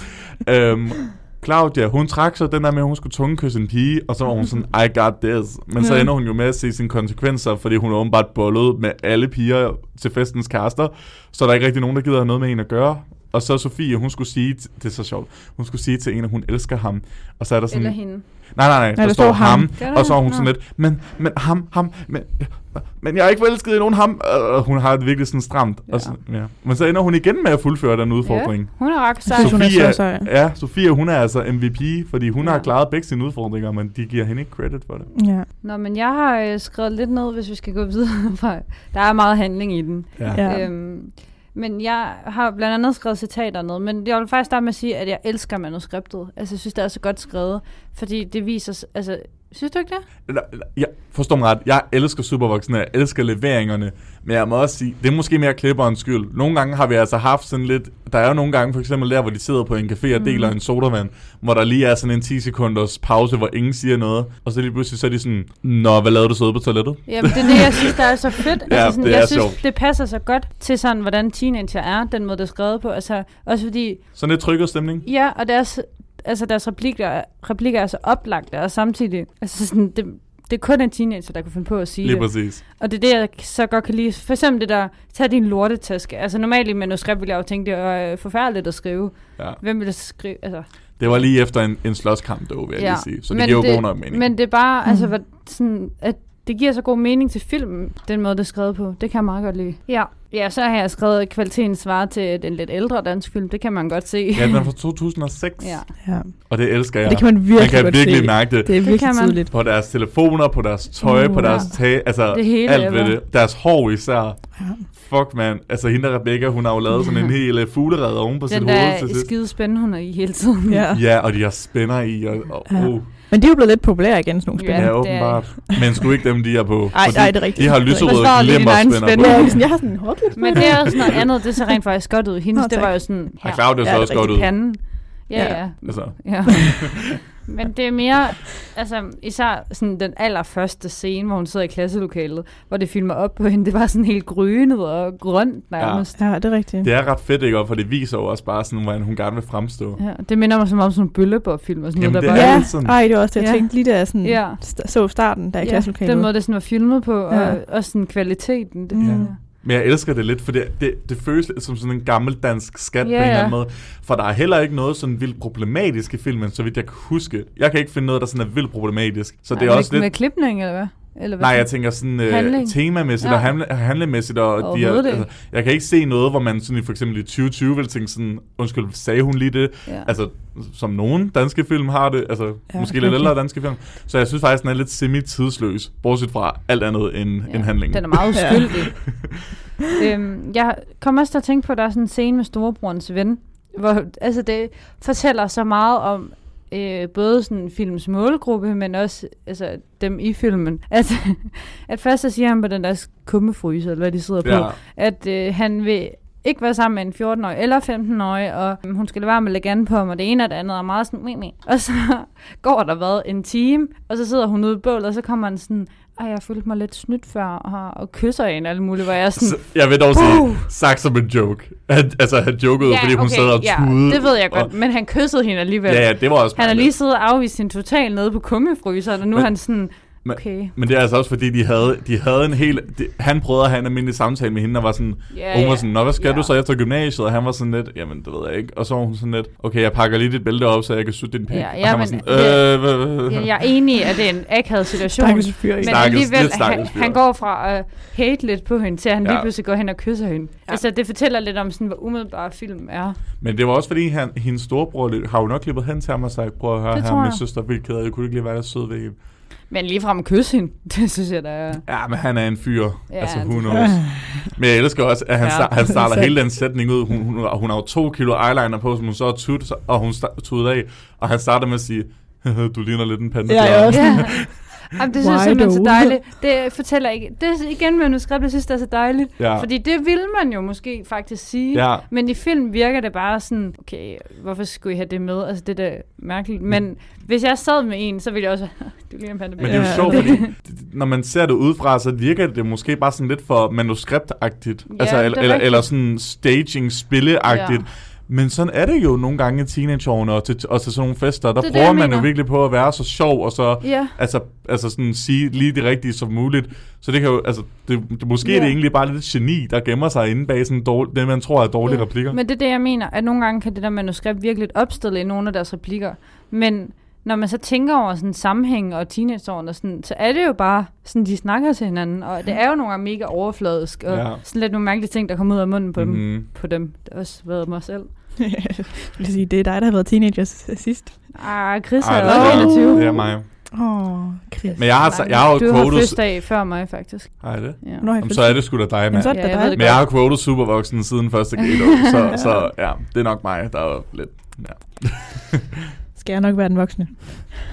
E: øhm, Claudia, hun trak så den der med, at hun skulle tungekysse en pige, og så var hun sådan, I got this. Men så ender hun jo med at se sine konsekvenser, fordi hun er åbenbart bollet med alle piger til festens kærester, så er der ikke rigtig nogen, der gider have noget med hende at gøre. Og så Sofie, hun skulle sige, det er så sjovt, hun skulle sige til en, at hun elsker ham. Og så er der sådan,
D: Eller hende.
E: nej, nej, nej, der,
C: der
E: står ham,
C: ham.
E: Og så er hun sådan lidt, men, men ham, ham, men, men jeg er ikke forelsket i nogen ham. Og hun har det virkelig sådan stramt.
D: Ja.
E: Og så, ja. Men så ender hun igen med at fuldføre den udfordring.
D: Ja, hun er ret sej.
C: synes, hun er
E: Sofie,
C: så sej.
E: ja, Sofie, hun er altså MVP, fordi hun
D: Ja.
E: har klaret begge sine udfordringer, men de giver hende ikke credit for det.
C: Ja.
D: Nå, men jeg har øh, skrevet lidt ned, hvis vi skal gå videre. fra- Der er meget handling i den.
E: Ja.
C: Ja.
D: Øhm, men jeg har blandt andet skrevet citater ned, men jeg vil faktisk starte med at sige, at jeg elsker manuskriptet. Altså, jeg synes, det er så godt skrevet, fordi det viser... Altså, synes du ikke det?
E: Jeg forstår mig ret, jeg elsker Supervoxen, jeg elsker leveringerne, men jeg må også sige, det er måske mere klipperens skyld. Nogle gange har vi altså haft sådan lidt, der er jo nogle gange for eksempel der, hvor de sidder på en café og deler
C: Mhm.
E: en sodavand, hvor der lige er sådan en 10 sekunders pause, hvor ingen siger noget, og så lige pludselig så er de sådan, Nå, hvad lavede du så ude på toilettet?
D: Jamen, det er det, jeg synes, der er så fedt.
E: Ja,
D: altså, sådan,
E: det er
D: jeg synes,
E: sjovt.
D: det passer så godt til sådan, hvordan teenager er, den måde, det er skrevet på. Altså, også fordi,
E: Sådan lidt tryggere stemning.
D: ja, og deres, altså, deres replikker, replikker er så oplagte, og samtidig, altså sådan, det, det er kun en teenager, der kan finde på at sige
E: Lige
D: det.
E: præcis.
D: Og det er det, jeg så godt kan lide. For eksempel det der, tag din lortetaske. Altså normalt i manuskript ville jeg jo tænke, det er øh, forfærdeligt at skrive.
E: Ja.
D: Hvem vil skrive? Altså,
E: Det var lige efter en, en slåskamp, dog, vil jeg
D: Ja,
E: lige sige. Så det
D: men
E: giver jo
D: det-
E: god nok mening.
D: men det er bare, altså,
C: Mm.
D: hvad, sådan, at det giver så god mening til filmen, den måde, det er skrevet på. Det kan jeg meget godt lide. Ja, ja så har jeg skrevet, at kvaliteten svarer til den lidt ældre dansk film. Det kan man godt se.
E: Ja, den er fra 2006,
D: ja.
C: ja.
E: og det elsker jeg.
C: Det kan man virkelig
E: man kan
C: godt
E: virkelig
C: se.
E: mærke det.
C: Det er virkelig
D: kan man.
C: tydeligt.
E: På deres telefoner, på deres tøj,
C: Uh,
E: på deres
D: ja.
E: tag, altså
D: Det hele
E: alt ved det. Deres hår især.
C: Ja.
E: Fuck, man. Altså, hende Rebecca, hun har jo lavet sådan en hel uh, fuglerede oven på sit
D: Den
E: hoved
D: der
E: til sidst.
D: skide spændende, hun er i hele tiden.
C: Ja.
E: Ja, og de har spænder i, og, og
C: Ja.
E: uh,
C: Men de er jo blevet lidt populære igen, sådan nogle
D: Ja,
E: ja,
C: spænder.
D: det er-
E: åbenbart. Men sgu ikke dem, de er på.
C: Ej,
E: fordi
C: nej, det er rigtigt.
E: De har
C: Det er
E: lyserøde glimmerspænder
D: spænder.
E: på.
C: Ja, jeg har sådan en hårdklips.
D: Men det er også noget andet, det ser rent faktisk godt ud. Hendes, det var jo sådan
E: Ja,
D: her,
E: Claudia
C: Ja,
E: så
C: det er
E: også godt ud.
D: panden. Ja,
C: Ja.
D: ja.
E: Altså,
D: ja. Men det er mere, altså især sådan den allerførste scene, hvor hun sidder i klasselokalet, hvor det filmer op på hende, det var sådan helt grynet og grønt nærmest.
C: Ja, det er rigtigt.
E: det er ret fedt, ikke? Og For det viser jo også bare sådan, hvordan hun gerne vil fremstå.
D: Ja. det minder mig som om sådan en bøllebop-film og sådan
E: Jamen,
D: noget,
E: det
D: der
E: er
D: bare...
C: Ja,
E: sådan-
C: ej, det var også det, jeg
D: Ja.
C: tænkte lige da jeg sådan,
D: Ja.
C: så starten, der i
D: Ja,
C: klasselokalet.
D: den måde, det sådan var filmet på, og
C: Ja.
D: også sådan kvaliteten. Det,
C: Mm.
D: ja.
E: Men jeg elsker det lidt, for det, det, det føles lidt som sådan en gammel dansk skat på
D: Ja,
E: en eller anden måde. For der er heller ikke noget sådan vildt problematisk i filmen, så vidt jeg kan huske. Jeg kan ikke finde noget, der sådan er vildt problematisk. Så det er
D: med,
E: også lidt...
D: Med klipning, eller hvad? Eller hvad?
E: Nej, jeg tænker sådan
D: Handling.
E: temamæssigt
D: Ja.
E: og handle, handlemæssigt. Og de er, altså, jeg kan ikke se noget, hvor man sådan i, for eksempel i 2020 vil tænke sådan, undskyld, sagde hun lige det?
D: Ja.
E: Altså, som nogen danske film har det, altså
C: Ja,
E: måske lidt ældre danske film. Så jeg synes faktisk, den er lidt semi-tidsløs, bortset fra alt andet end, ja, end handlingen.
D: Den er meget uskyldig. øhm, jeg kom også til at tænke på, at der er sådan en scene med storebrorens ven, hvor altså det fortæller så meget om øh, både sådan films målgruppe, men også altså, dem i filmen. Altså, at først så siger han på den der kummefryser, eller hvad de sidder på,
E: Ja.
D: at øh, han vil ikke være sammen med en 14-årig eller 15-årig, og um, hun skal lade være med at an på ham, og det ene og det andet er meget sådan, meh, meh. og så går der hvad, en time, og så sidder hun ude i bålet, og så kommer han sådan, ej, jeg følte mig lidt snydt før, og, og kysser en og alt muligt, hvor jeg sådan,
E: Så, jeg vil dog sige, sagt som en joke. Han, altså, han jokede, fordi hun sad og
D: ja,
E: tudede.
D: det ved jeg godt,
E: Og,
D: men han kyssede hende alligevel.
E: ja, ja, det var også
D: Han har lige siddet og afvist sin total nede på kummefryseren, og nu
E: Men-
D: han sådan,
E: men-
D: okay.
E: Men det er altså også fordi, de havde, de havde en hel... De, han prøvede at have en almindelig samtale med hende, og var sådan... Og hun var sådan, Nå, hvad skal
D: Ja.
E: du så efter gymnasiet? Og han var sådan lidt, jamen, det ved jeg ikke. Og så var hun sådan lidt, okay, jeg pakker lige dit bælte op, så jeg kan sutte din pik.
D: Ja,
E: og han var sådan, øh,
D: Ja, jeg er enig at det er en akavet situation.
C: Stakkels fyr.
D: Men
E: Stakkels-
D: alligevel, han, han går fra at hate lidt på hende, til at han
E: Ja.
D: lige pludselig går hen og kysser hende.
C: Ja.
D: Altså, det fortæller lidt om, sådan, hvor umiddelbar film er.
E: Men det var også fordi, han, hendes storebror har jo nok klippet hen til ham og sagt, prøv at høre her, min søster er af, jeg kunne ikke lige være der sød ved hende.
D: Men lige frem at kysse hende, det synes jeg, der er...
E: Ja, men han er en fyr.
D: Ja,
E: altså,
D: det-
E: who knows. Men jeg elsker også, at han,
D: Ja.
E: ja. han starter hele den sætning ud. Hun, hun, hun har jo to kilo eyeliner på, som hun så har tudet, og hun tudet af. Og han starter med at sige, du ligner lidt en pande.
C: Ja, også.
D: Ja. Jamen, det synes jeg simpelthen så dejligt. Det fortæller ikke... Det er igen manuskriptet, jeg synes, det er så dejligt.
E: Ja.
D: Fordi det vil man jo måske faktisk sige.
E: Ja.
D: Men i film virker det bare sådan, okay, hvorfor skulle I have det med? Altså, det er da mærkeligt. Men hvis jeg sad med en, så ville jeg også... du ligner en pande.
E: Men det er jo
C: Ja.
E: sjovt, fordi det- når man ser det udefra, så virker det måske bare sådan lidt for manuskriptagtigt.
D: Ja,
E: altså,
D: det er
E: eller, eller, eller sådan staging spilleagtigt.
D: Ja.
E: Men sådan er det jo nogle gange i teenageårene og til, og til sådan nogle fester. Der
D: Det er det,
E: prøver man jo virkelig på at være så sjov, og så
D: Ja.
E: altså, altså sådan sige lige det rigtige som muligt. Så det kan jo, altså, det, det måske
D: Ja.
E: er det egentlig bare lidt geni, der gemmer sig inde bag sådan dårlig, det, man tror er dårlige
D: Ja.
E: replikker.
D: Men det er det, jeg mener, at nogle gange kan det der manuskript virkelig opstille i nogle af deres replikker. Men når man så tænker over sådan sammenhæng og teenageårene, sådan, så er det jo bare sådan, de snakker til hinanden. Og det er jo nogle gange mega overfladisk, og
E: Ja.
D: sådan lidt nogle mærkelige ting, der kommer ud af munden på, mm. dem,
E: Mhm.
D: på dem. Det har også været mig selv.
C: Jeg vil sige, det er dig, der har været teenager sidst.
D: Ah, Chris
E: Ej,
D: er
E: det,
D: jo
E: er,
D: også 21.
E: det er mig.
C: Åh, oh, Chris.
E: Men jeg har, jeg har jo
D: du har
E: quoted...
D: fødselsdag før mig, faktisk.
E: Har jeg det?
D: Ja.
C: Har jeg
E: Jamen, så er det sgu da dig, mand.
C: så er det
D: Ja,
C: da
D: jeg
C: dig.
D: ved det
E: Men jeg har quoted supervoksen siden første grade, så,
D: Ja.
E: så ja, det er nok mig, der er lidt... Ja.
C: Skal jeg nok være den voksne.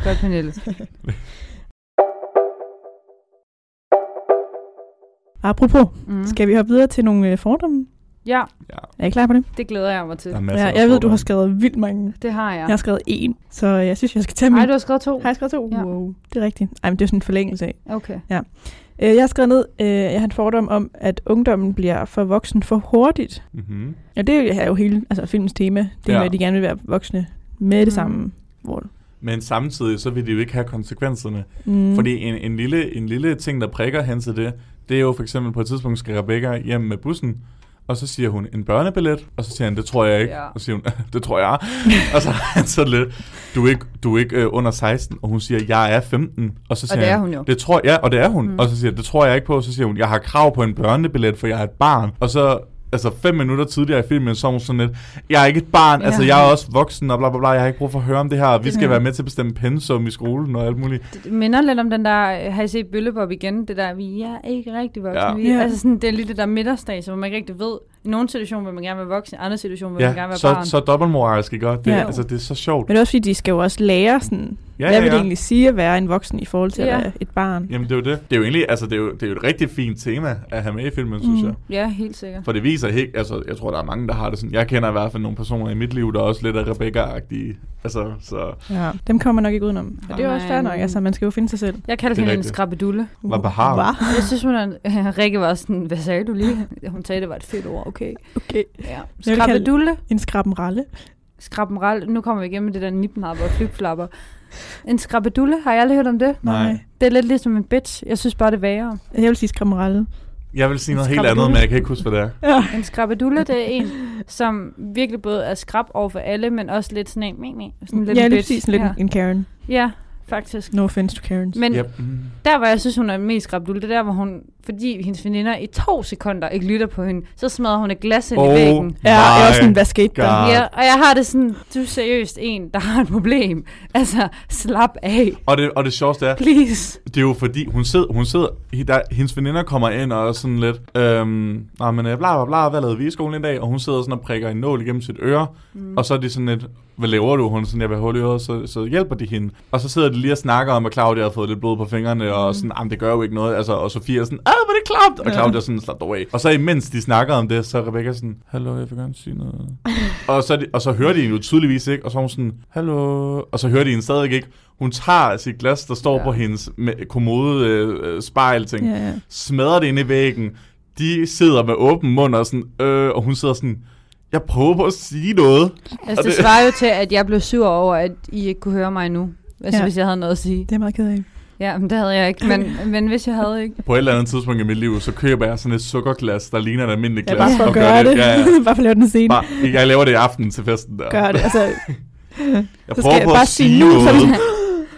D: Godt, Pernille.
C: Apropos,
D: Mm.
C: skal vi hoppe videre til nogle øh, fordomme?
D: Ja,
E: ja,
C: Er I klar på det?
D: det glæder jeg mig til.
E: der er
C: Ja, jeg ved, du har skrevet vildt mange.
D: Det har jeg.
C: Jeg har skrevet en, så jeg synes, jeg skal tage min.
D: Ej, du har skrevet to.
C: Har jeg skrevet to?
D: Ja.
C: Wow, det er rigtigt. Ej, men det er sådan en forlængelse af.
D: Okay.
C: Øh, jeg har skrevet ned, øh, jeg har en fordom om, at ungdommen bliver for voksen for hurtigt.
E: Mhm.
C: Og det er jo hele altså, filmens tema. Det er,
E: Ja.
C: at de gerne vil være voksne med det
D: Mm.
C: samme. Hvor,
E: Men samtidig, så vil de jo ikke have konsekvenserne.
C: mm,
E: Fordi en, en, lille, en lille ting, der prikker hen til det, det er jo for eksempel på et tidspunkt skal Rebecca hjem med bussen, og så siger hun en børnebillet, og så siger han, det tror jeg ikke.
D: Ja.
E: Og så siger hun, det tror jeg. og så han så lidt, du er ikke, du er ikke øh, under 16, og hun siger, jeg er 15. Og så siger
D: det er hun jo.
E: Det tror jeg, og det er hun.
D: Mm.
E: Og så siger jeg, det tror jeg ikke på. Så siger hun, jeg har krav på en børnebillet, for jeg er et barn. Og så altså fem minutter tidligere i filmen, så hun sådan lidt, jeg er ikke et barn,
D: Ja.
E: altså jeg er også voksen, og bla bla bla, jeg har ikke brug for at høre om det her, vi skal være med til at bestemme pensum i skolen og alt muligt.
D: Det minder lidt om den der, har I set Bøllebop igen? Det der, vi er ikke rigtig voksne.
E: Ja.
D: Ja. Vi,
C: Ja.
D: Altså sådan, det er lige det der middagsdag, hvor man ikke rigtig ved, I nogle situationer vil man gerne være voksen, i andre situationer vil man gerne
E: Ja,
D: være
E: så,
D: barn.
E: så dobbeltmoralsk, ikke? Det,
C: Ja.
E: ja. altså, det er så sjovt.
C: Men det er også fordi, de skal jo også lære sådan,
E: Ja,
C: hvad
E: ja,
C: vil det
E: ja.
C: egentlig sige at være en voksen i forhold til
D: Ja.
C: at være et barn?
E: Jamen, det er jo det. Det er jo egentlig, altså, det er jo, det er jo et rigtig fint tema at have med i filmen, synes
C: Mm.
E: jeg.
D: Ja, helt sikkert.
E: For det viser helt, altså, jeg tror, der er mange, der har det sådan. Jeg kender i hvert fald nogle personer i mit liv, der er også lidt af Rebecca-agtige. Altså, så
C: Ja. Dem kommer man nok ikke udenom. Og det er jo også fair nok, altså man skal jo finde sig selv.
D: Jeg kaldte
E: Det er
D: hende en
E: rigtigt.
D: skrabbedulle.
E: Hvad behar?
D: Jeg synes, hun er, Rikke var sådan, hvad sagde du lige? Hun sagde, det var et fedt ord, okay.
C: Okay.
D: Ja. Skrabbedulle.
C: En skrabbenralle.
D: Skrabbenral. Nu kommer vi igennem med det der nipnapper og flipflapper. En skrabbedulle, har jeg aldrig hørt om det?
E: Nej.
D: Det er lidt ligesom en bitch. Jeg synes bare, det er værre.
C: Jeg vil sige skrabbenralle.
E: Jeg vil sige noget helt andet, men jeg kan ikke huske, hvad det er.
C: Ja.
D: En skrabbedulle, det er en, som virkelig både er skrab over for alle, men også lidt sådan en, me, me, sådan lidt
C: Ja,
D: en bitch.
C: præcis sådan lidt
D: ja.
C: en Karen.
D: ja, faktisk.
C: No offense to Karens.
D: Men
E: Yep.
D: Der, hvor jeg synes, hun er mest skrabbedulle, det er der, hvor hun, fordi hendes veninder i to sekunder ikke lytter på hende, så smadrer hun et glas ind
E: Oh.
D: i væggen.
C: Ja, jeg er også sådan, hvad skete der?
D: Ja, og jeg har det sådan, du er seriøst en, der har et problem. Altså, slap af,
E: Og det, og det sjoveste er,
D: please.
E: det er jo fordi, hun sidder, hun sidder der, hendes veninder kommer ind og er sådan lidt, øhm, nej, men øh, bla bla bla, hvad lavede vi i skolen i dag? Og hun sidder sådan og prikker en nål igennem sit øre, mm. og så er de sådan lidt, hvad laver du? Hun sådan, jeg vil holde i øret, så, så hjælper de hende. Og så sidder de lige og snakker om, at Claudia har fået lidt blod på fingrene, og sådan, jamen det gør jo ikke noget. Altså, og Sofia er sådan, ah, hvor er det klamt? Og
C: Ja.
E: Claudia er sådan, slap dig af. Og så imens de snakker om det, så er Rebecca sådan, hallo, jeg vil gerne sige noget. og, så, og så hører de hende jo tydeligvis ikke, og så er hun sådan, hallo, og så hører de hende stadig ikke. Hun tager sit glas, der står
D: Ja.
E: ja. på hendes kommode øh, øh, spejl ting,
C: Ja, ja.
E: smadrer det ind i væggen. De sidder med åben mund og sådan, øh, og hun sidder sådan, jeg prøver på at sige noget.
D: Altså, det
E: det-
D: svarer jo til, at jeg blev sur over, at I ikke kunne høre mig nu. Altså,
C: Ja.
D: ja. hvis jeg havde noget at sige.
C: Det er meget ked af.
D: Ja, men det havde jeg ikke. Men, men hvis jeg havde ikke.
E: På et eller andet tidspunkt i mit liv, så køber jeg sådan et sukkerglas, der ligner et almindeligt
C: Ja,
E: glas.
C: bare for at gøre det.
E: Ja, ja.
C: bare for at lave den scene.
E: Bare, jeg laver det i aften til festen der.
C: Gør det. Altså,
E: Jeg
C: så skal
E: prøver
C: jeg
E: på
C: bare
E: at
C: sige nu, så det
E: noget.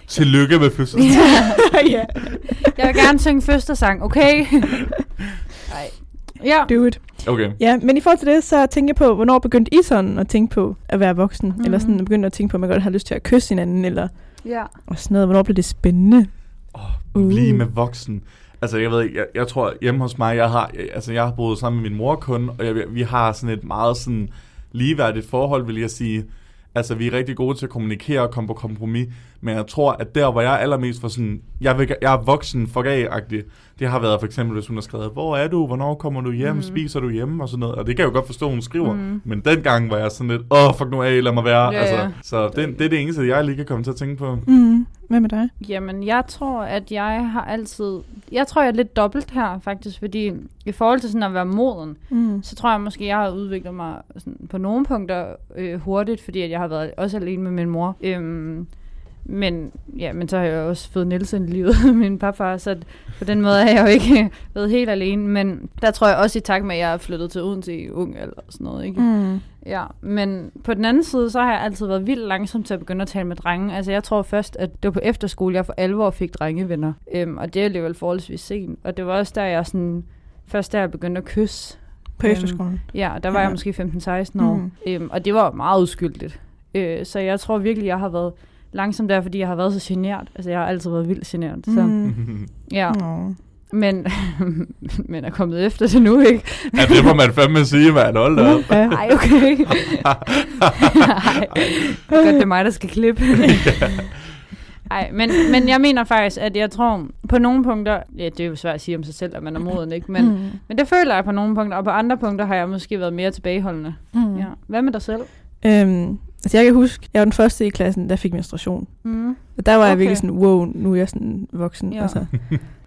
E: Tillykke med fødslen.
C: ja,
D: Jeg vil gerne synge fødselsang, okay? Nej. Ja,
C: do it.
E: Okay.
C: Ja, men i forhold til det, så tænker jeg på, hvornår begyndte I sådan at tænke på at være voksen? Mm. Eller sådan begyndte at tænke på, at man godt har lyst til at kysse hinanden, eller
D: ja.
C: og sådan noget. Hvornår blev det spændende?
E: Oh,
C: Uh.
E: Lige med voksen. Altså, jeg ved ikke, jeg, jeg tror, hjemme hos mig, jeg har, jeg, altså, jeg har boet sammen med min mor kun, og jeg, vi har sådan et meget sådan ligeværdigt forhold, vil jeg sige. Altså, vi er rigtig gode til at kommunikere og komme på kompromis, men jeg tror, at der, hvor jeg er allermest for sådan, jeg, vil, jeg er voksen for agtig det har været for eksempel, hvis hun har skrevet, hvor er du, hvornår kommer du hjem, mm. spiser du hjemme, og sådan noget, og det kan jeg jo godt forstå, hun skriver, mm. men dengang var jeg sådan lidt, åh, fuck nu af, lad mig være,
D: Ja,
E: altså,
D: ja.
E: så det, det er det eneste, jeg lige kan komme til at tænke på.
C: Mm. Hvad med dig?
D: Jamen, jeg tror, at jeg har altid... Jeg tror, jeg er lidt dobbelt her, faktisk, fordi i forhold til sådan at være moden,
C: Mm.
D: så tror jeg måske, jeg har udviklet mig sådan, på nogle punkter øh, hurtigt, fordi at jeg har været også alene med min mor. Øhm, men, ja, men så har jeg også fået Nielsen i livet, min papfar, så på den måde er jeg jo ikke været helt alene. Men der tror jeg også i takt med, at jeg er flyttet til Odense i ung og sådan noget. Ikke?
C: Mm.
D: Ja, men på den anden side, så har jeg altid været vildt langsom til at begynde at tale med drenge. Altså jeg tror først, at det var på efterskole, jeg for alvor fik drengevenner. Øhm, og det er alligevel forholdsvis sent. Og det var også der, jeg sådan... Først der jeg begyndte at kysse.
C: På
D: Øhm,
C: efterskolen.
D: Ja, der var
C: Ja.
D: jeg måske 15-16 år.
C: Mhm.
D: Øhm, og det var meget uskyldigt. Øh, så jeg tror virkelig, jeg har været langsom der, fordi jeg har været så genert. Altså jeg har altid været vildt genert. Så
C: Mm.
D: ja,
C: Nå.
D: men, men er kommet efter det nu, ikke?
E: ja, det må man fandme sige, mand. Hold da op.
D: Ej, okay. Ej, godt, det er mig, der skal klippe. Ej, men, men jeg mener faktisk, at jeg tror, på nogle punkter, ja, det er jo svært at sige om sig selv, at man er moden, ikke? Men,
C: mm.
D: men det føler jeg på nogle punkter, og på andre punkter har jeg måske været mere tilbageholdende.
C: Mm.
D: Ja. Hvad med dig selv?
C: Øhm, altså jeg kan huske, jeg var den første i klassen, der fik menstruation.
D: Mm.
C: Og der var jeg
D: Okay.
C: virkelig sådan, wow, nu er jeg sådan voksen.
D: Ja.
C: Altså,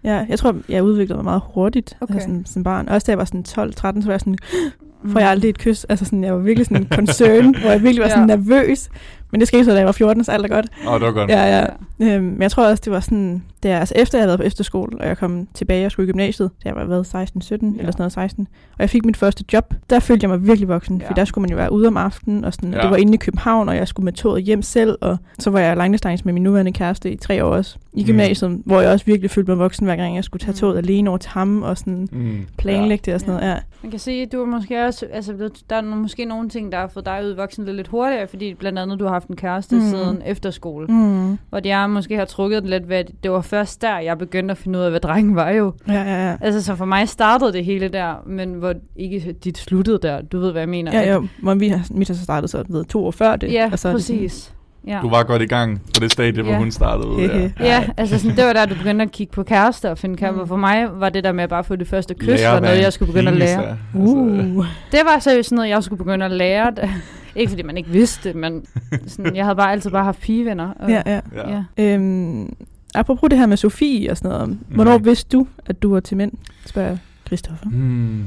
C: ja, jeg tror, jeg udviklede mig meget hurtigt
D: Okay.
C: altså sådan, som barn. Også da jeg var sådan 12-13, så var jeg sådan, får jeg
D: Mm.
C: aldrig et kys? Altså sådan, jeg var virkelig sådan en concern, hvor jeg virkelig var sådan
D: Ja.
C: nervøs. Men det skete så, da jeg var 14, så alt er godt.
E: Åh, oh, det var godt.
C: Ja, ja. Øhm, men jeg tror også, det var sådan, der, altså efter jeg havde været på efterskole, og jeg kom tilbage og skulle i gymnasiet, da jeg var været 16-17 ja. eller sådan noget 16, og jeg fik mit første job, der følte jeg mig virkelig voksen, ja. for
D: Ja.
C: der skulle man jo være ude om aftenen, og sådan, ja.
E: Ja.
C: det var inde i København, og jeg skulle med toget hjem selv, og så var jeg langdistance med min nuværende kæreste i tre år også, i
E: Mm.
C: gymnasiet, mm. hvor jeg også virkelig følte mig voksen, hver gang jeg skulle tage
D: Mm.
C: toget alene over til ham, og sådan
E: Mm.
C: planlægge det og sådan
D: Ja.
C: noget, ja.
D: Man kan sige, at du er måske også, altså, der er måske nogle ting, der har fået dig ud voksen lidt, lidt hurtigere, fordi blandt andet du har haft en kæreste
C: Mm.
D: siden efterskole.
C: Mm.
D: Hvor jeg måske har trukket den lidt ved, at det var først der, jeg begyndte at finde ud af, hvad drengen var jo.
C: Ja, ja, ja.
D: Altså, så for mig startede det hele der, men hvor ikke dit sluttede der. Du ved, hvad jeg mener.
C: Ja,
D: At-
C: ja, hvor vi har, mit har så startet så ved to år før det.
D: ja
C: og så er det sådan-
D: præcis. Ja.
E: Du var godt i gang på det stadie, hvor
D: Ja.
E: hun startede.
C: Hehe.
E: Ja.
D: Ja, altså sådan, det var der, du begyndte at kigge på kærester og finde kærester.
C: Mm.
D: For mig var det der med at bare få det første kys,
E: Lære,
D: var noget, jeg skulle begynde at lære.
E: Altså,
C: Uh.
D: Det var seriøst sådan noget, jeg skulle begynde at lære. Det. Ikke fordi man ikke vidste det, men sådan, jeg havde bare altid bare haft pigevenner. Og,
C: Ja, ja.
E: ja.
D: ja.
C: Øhm, apropos det her med Sofie og sådan noget. Hvornår
E: Nej.
C: vidste du, at du var til mænd? Spørger Christoffer.
E: Hmm.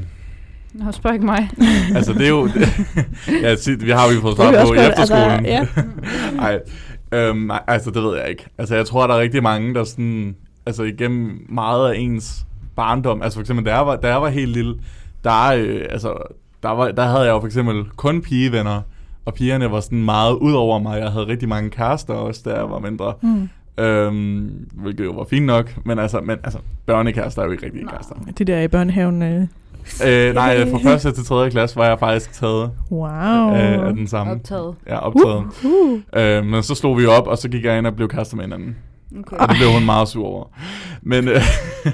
D: Nå, spørg ikke mig.
E: Altså, det er jo... ja, sig- vi har jo fået
C: Det
E: svar
C: vi
E: på i
C: godt,
E: efterskolen.
C: altså,
E: Nej, øhm, nej, altså det ved jeg ikke. Altså jeg tror, der er rigtig mange, der sådan, altså igennem meget af ens barndom, altså for eksempel, da jeg var, da jeg var helt lille, der, øh, altså, der, var, der havde jeg jo for eksempel kun pigevenner, og pigerne var sådan meget ud over mig. Jeg havde rigtig mange kærester også, da jeg var mindre.
C: Mm.
E: Øhm, hvilket jo var fint nok, men altså, men, altså børnekærester er jo ikke rigtige kærester.
C: Det der i børnehaven. Øh.
E: Øh, nej, fra første til tredje klasse var jeg faktisk taget
C: Wow.
E: øh, af den samme.
D: Optaget.
E: Ja, optaget.
C: Uh.
E: Øh, men så slog vi op, og så gik jeg ind og blev kærester med hinanden.
D: Okay.
E: Og det blev hun meget sur over. Men øh,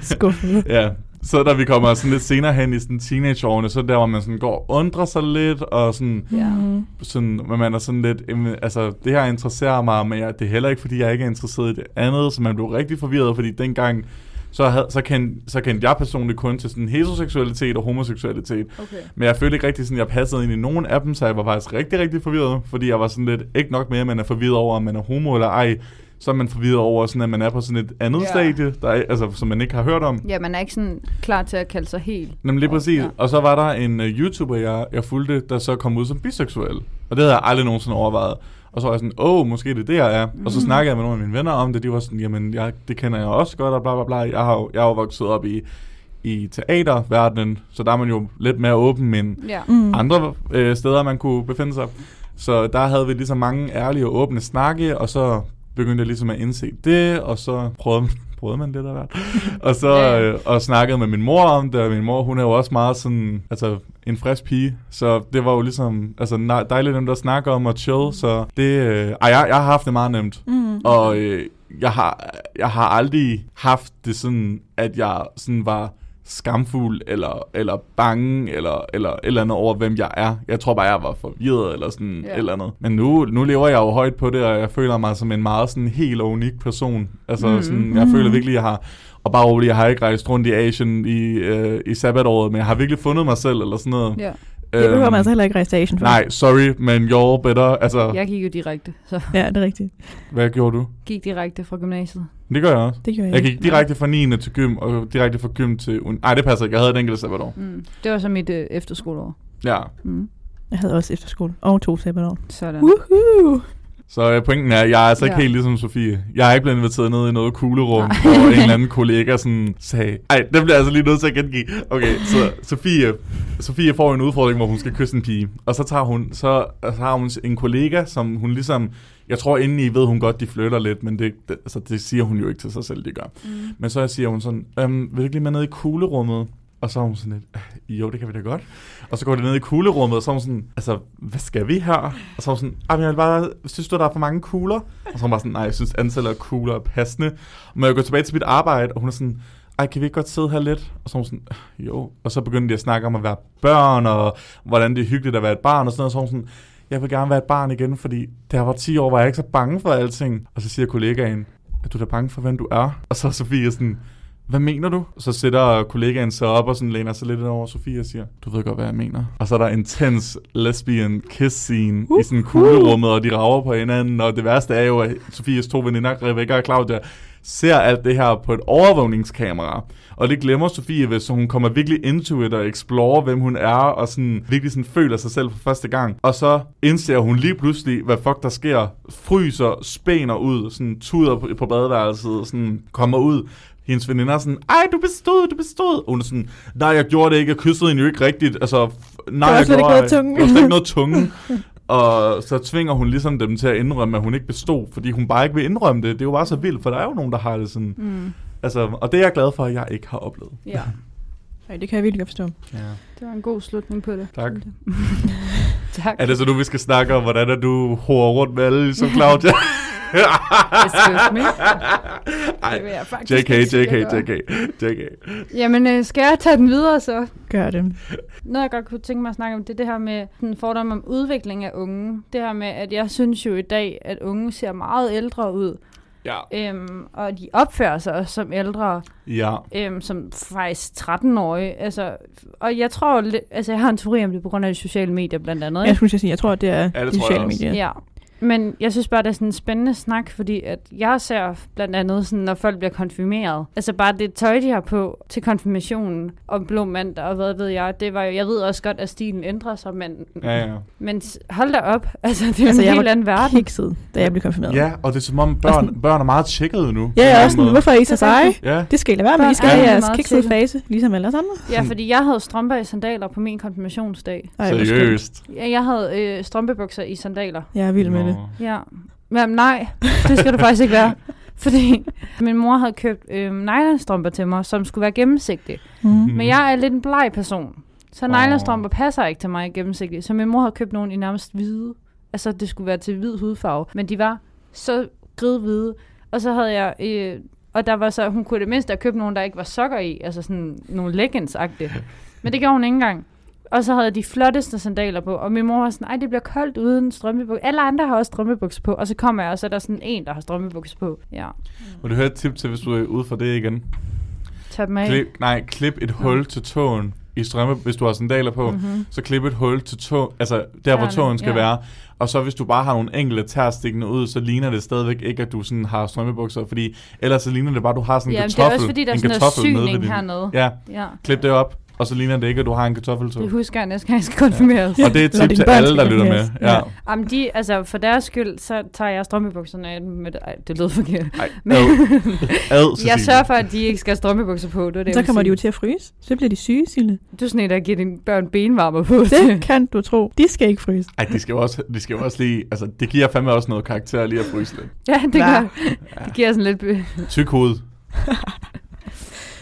C: Skuffet.
E: ja, så da vi kommer sådan lidt senere hen i sådan teenageårene, så der, hvor man sådan går og undrer sig lidt, og sådan,
D: Ja.
C: Mm.
E: sådan hvor man er sådan lidt, altså det her interesserer mig, men jeg, det er heller ikke, fordi jeg ikke er interesseret i det andet, så man blev rigtig forvirret, fordi dengang, så, havde, så, kendte, så kendte jeg personligt kun til sådan heteroseksualitet og homoseksualitet.
D: Okay.
E: Men jeg følte ikke rigtig sådan, at jeg passede ind i nogen af dem, så jeg var faktisk rigtig, rigtig forvirret, fordi jeg var sådan lidt, ikke nok med, at man er forvirret over, om man er homo eller ej, så er man forvirret over, sådan, at man er på sådan et andet
D: Ja.
E: stadie, der er, altså, som man ikke har hørt om.
D: Ja, man er ikke sådan klar til at kalde sig helt.
E: Nemlig lige præcis. Ja. Og så var der en uh, YouTuber, jeg, jeg fulgte, der så kom ud som biseksuel. Og det havde jeg aldrig nogensinde overvejet. Og så var jeg sådan, åh, måske det er det, jeg er. Mm. Og så snakkede jeg med nogle af mine venner om det. De var sådan, jamen, jeg, det kender jeg også godt, og bla bla bla. Jeg har jo, jeg har jo vokset op i, i teaterverdenen, så der er man jo lidt mere åben, men
D: Ja.
C: Mm.
E: andre øh, steder, man kunne befinde sig. Så der havde vi ligesom mange ærlige og åbne snakke, og så begyndte jeg ligesom at indse det, og så prøvede, prøvede man lidt af hvert. Og så øh, og snakkede med min mor om det, og min mor, hun er jo også meget sådan, altså en frisk pige, så det var jo ligesom, altså dejligt dem, der snakker om at chill, så det, øh, ej, jeg, jeg har haft det meget nemt.
C: Mm.
E: Og øh, jeg, har, jeg har aldrig haft det sådan, at jeg sådan var skamfuld, eller, eller bange, eller, eller eller andet over, hvem jeg er. Jeg tror bare, jeg var forvirret, eller sådan et eller andet. Men nu, nu lever jeg jo højt på det, og jeg føler mig som en meget sådan helt og unik person. Altså
D: Mm.
E: sådan, jeg
C: Mm.
E: føler virkelig, jeg har... Og bare roligt, jeg har ikke rejst rundt i Asien i, øh, i sabbatåret, men jeg har virkelig fundet mig selv, eller sådan noget.
D: ja.
C: Det behøver
E: Øhm,
C: man altså heller ikke rejse til Asien for.
E: Nej, sorry, men you're better. Altså,
D: Jeg gik jo direkte, så
C: Ja, det er rigtigt.
E: hvad gjorde du?
D: gik direkte fra gymnasiet.
E: Det gør jeg også.
C: Det gjorde jeg,
E: Jeg
C: ikke.
E: gik direkte fra 9. til gym, og direkte fra gym til... Nej, det passer ikke. Jeg havde et enkelt sabbatår.
D: Mm. Det var så mit øh, efterskoleår.
E: Ja.
D: Mm.
C: Jeg havde også efterskole. Og to sabbatår.
D: Sådan.
C: Woohoo!
E: Så øh, pointen er, jeg er altså ikke
D: Ja.
E: helt ligesom Sofie. Jeg er ikke blevet inviteret ned i noget kuglerum, hvor en eller anden kollega sådan sagde... Ej, det bliver altså lige nødt til at gengive. Okay, så Sofie, Sofie får en udfordring, hvor hun skal kysse en pige. Og så tager hun, så, så har hun en kollega, som hun ligesom... Jeg tror indeni ved hun godt, de flytter lidt, men det, det, altså, det siger hun jo ikke til sig selv, de gør. Mm. Men så siger hun sådan, øhm, vil du ikke lige med ned i kuglerummet? Og så er hun sådan lidt, øh, jo, det kan vi da godt. Og så går det ned i kuglerummet, og så er hun sådan, altså, hvad skal vi her? Og så er hun sådan, men jeg vil bare, synes du, der er for mange kugler? Og så er hun bare sådan, nej, jeg synes, antallet af kugler er passende. Må jeg gå tilbage til mit arbejde? Og hun er sådan, ej, kan vi ikke godt sidde her lidt? Og så er hun sådan, øh, jo. Og så begyndte de at snakke om at være børn, og hvordan det er hyggeligt at være et barn, og sådan noget. Og så er hun sådan, jeg vil gerne være et barn igen, fordi da jeg var 10 år, var jeg ikke så bange for alting. Og så siger kollegaen, er du da bange for, hvem du er? Og så er Sofie sådan, hvad mener du? Så sætter kollegaen sig op og sådan læner sig lidt over Sofie og siger, du ved godt, hvad jeg mener. Og så er der intens lesbian kiss scene uh, i sådan kuglerummet, og de rager på hinanden. Og det værste er jo, at Sofies to veninder, Rebecca og Claudia, ser alt det her på et overvågningskamera. Og det glemmer Sofie, hvis hun kommer virkelig into it og explorer, hvem hun er, og sådan virkelig sådan føler sig selv for første gang. Og så indser hun lige pludselig, hvad fuck der sker. Fryser, spæner ud, sådan tuder på, på badeværelset, sådan kommer ud. Hendes veninder er sådan, ej, du bestod, du bestod. Og hun er sådan, nej, jeg gjorde det ikke, jeg kyssede hende jo ikke rigtigt. Altså, nej, jeg
C: ikke
E: gjorde
C: noget tunge.
E: Der var ikke noget tunge. Og så tvinger hun ligesom dem til at indrømme, at hun ikke bestod, fordi hun bare ikke vil indrømme det. Det er jo bare så vildt, for der er jo nogen, der har det sådan.
D: Mm.
E: Altså, og det er jeg glad for, at jeg ikke har oplevet.
D: Ja,
C: Ej, det kan jeg virkelig godt forstå.
E: Ja.
D: det var en god slutning på det.
E: Tak.
D: Tak.
E: Er det så nu, vi skal snakke om, hvordan er du horer rundt med alle, som Claudia?
D: Excuse me.
E: Ej,
D: jeg
E: JK, JK,
D: jeg.
E: JK, JK.
D: Jamen, øh, skal jeg tage den videre så?
C: Gør det.
D: Noget, jeg godt kunne tænke mig at snakke om, det er det her med den fordom om udvikling af unge. Det her med, at jeg synes jo i dag, at unge ser meget ældre ud.
E: Ja.
D: Øhm, og de opfører sig også som ældre,
E: Ja.
D: øhm, som faktisk 13-årige. Altså, og jeg tror, altså jeg har en teori om det på grund af de sociale medier blandt andet.
C: Jeg
D: ikke?
C: skulle til at sige, jeg tror, det er
E: Ja, det
C: de
E: tror jeg
C: sociale medier.
D: Ja. Men jeg synes bare, det er sådan en spændende snak, fordi at jeg ser blandt andet, sådan, når folk bliver konfirmeret. Altså bare det tøj, de har på til konfirmationen, og blå mandag, og hvad ved jeg. Det var, jo- jeg ved også godt, at stilen ændrer sig, men,
E: Ja, ja.
D: men hold da op. Altså, det er
C: Altså,
D: en
C: jeg
D: helt anden verden.
C: Kikset, da jeg blev konfirmeret.
E: Ja, og det er som om børn, børn er meget tjekkede nu.
C: Ja,
E: en
C: også sådan, hvorfor er I så
D: Det
C: seje?
E: Ja.
C: Det skal I lade være med. I skal have
D: er
C: jeres kiksede fase, ligesom alle andre.
D: Ja, fordi jeg havde strømper i sandaler på min konfirmationsdag.
C: Ej.
E: Seriøst.
D: Ja, jeg havde øh, strømpebukser i sandaler.
C: Jeg er vild med det.
E: Nå.
D: Ja. Men nej, det skal du faktisk ikke være. Fordi min mor havde købt øh, nylonstrømper til mig, som skulle være gennemsigtige.
C: Mm.
D: Men jeg er lidt en bleg person. Så
E: Åh.
D: nylonstrømper passer ikke til mig gennemsigtigt. Så min mor havde købt nogle i nærmest hvide. Altså, det skulle være til hvid hudfarve. Men de var så gridhvide. Og så havde jeg... Øh, og der var så, hun kunne i det mindste have købt nogle, der ikke var sokker i. Altså sådan nogle leggings-agtige. Men det gjorde hun ikke engang. Og så havde jeg de flotteste sandaler på. Og min mor var sådan, ej, det bliver koldt uden strømpebukser. Alle andre har også strømpebukser på. Og så kommer jeg, og så er der sådan en, der har strømpebukser på. Ja,
E: Vil du høre et tip til, hvis du er ude for det igen?
D: tag dem af.
E: Klip, nej, klip et hul til tåen i strømme, hvis du har sandaler på.
D: Mhm.
E: Så klip et hul til tå, altså der, hvor
D: Tæerne,
E: tåen skal
D: ja.
E: være. Og så hvis du bare har nogle enkelte tær stikkende ud, så ligner det stadigvæk ikke, at du sådan har strømmebukser. Fordi ellers så ligner det bare, at du har sådan en
D: Ja, det er
E: kartoffel.
D: også fordi, der er sådan noget
E: kartoffel nede
D: syning hernede.
E: Ja,
D: Ja.
E: klip det op, og så ligner det ikke, at du har en kartoffeltog.
D: Det husker jeg næste gang, jeg skal konfirmeres.
E: Og det er et tip til alle, der lytter med. Ja.
C: Ja.
D: Jamen, de, altså, for deres skyld, så tager jeg strømmebukserne af med Ej, det lød forkert.
E: Ej,
D: Men-
E: ad.
D: Jeg sørger for, at de ikke skal have strømmebukser på. Det det,
C: Så kommer de jo til at fryse. Så bliver de syge, Sille.
D: Du er sådan en, der giver dine børn benvarmer på.
C: Det kan du tro. De skal ikke fryse.
E: Ej, de skal jo også, de skal jo også lige, altså det giver fandme også noget karakter lige at fryse lidt.
D: ja, det gør Det giver sådan lidt...
E: Tyk hoved,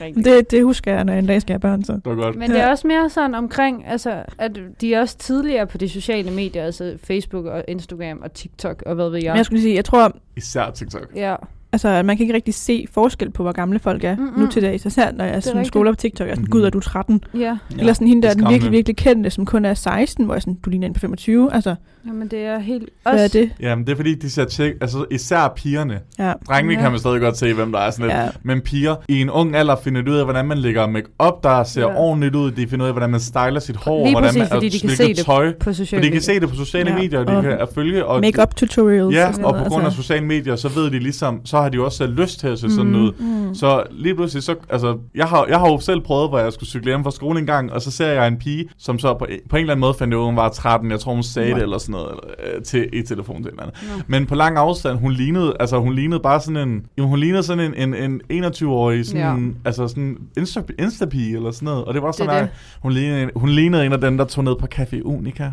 D: rigtigt.
C: Det, det husker jeg, når jeg en dag skal have børn. Så.
E: det var godt.
D: Men det er også mere sådan omkring, altså, at de er også tidligere på de sociale medier, altså Facebook og Instagram og TikTok og hvad ved jeg.
C: Men jeg skulle sige, jeg tror,
E: Især TikTok.
D: Ja,
C: altså, at man kan ikke rigtig se forskel på, hvor gamle folk er
D: Mm-mm.
C: nu til dags. Især når jeg sådan scroller på TikTok, jeg er sådan, gud, er du 13?
D: ja.
C: Eller sådan hende, der er den virkelig, virkelig kendte, som kun er 16, hvor jeg sådan, du ligner en på 25. Altså,
D: Jamen, det er helt...
C: hvad er det?
E: Jamen, det er fordi, de ser tjek, altså især pigerne.
C: Ja.
E: Drengene
D: Ja.
E: kan man stadig godt se, hvem der er sådan lidt.
C: Ja.
E: Men piger i en ung alder finder ud af, hvordan man lægger make-up, der ser
D: Ja.
E: ordentligt ud. De finder ud af, hvordan man styler sit hår,
D: Lige
E: hvordan
D: præcis,
E: man,
D: fordi de kan se det
E: tøj.
D: på sociale
E: For de kan
D: medier.
E: se det på sociale
C: Ja.
E: medier, og de
C: Og
E: kan følge. Og
C: Make-up tutorials.
E: Ja,
C: sådan
E: og
C: noget,
E: på grund af
C: altså.
E: sociale medier, så ved de ligesom, så har de jo også selv lyst til at se sådan
C: Mm,
E: ud.
C: mm.
E: Så lige pludselig, så, altså, jeg har, jeg har jo selv prøvet, hvor jeg skulle cykle hjem fra skole en gang, og så ser jeg en pige, som så på, på en eller anden måde fandt ud af, hun var 13, jeg tror hun sagde det eller sådan noget, eller, øh, til, i telefon til en eller anden. Men på lang afstand, hun lignede, altså hun lignede bare sådan en, jo, hun lignede sådan en, en, en 21-årig, sådan, altså sådan Insta, Insta-pige eller sådan noget, og det var sådan,
D: Det
E: at hun lignede, hun lignede en af dem, der tog ned på Café Unica.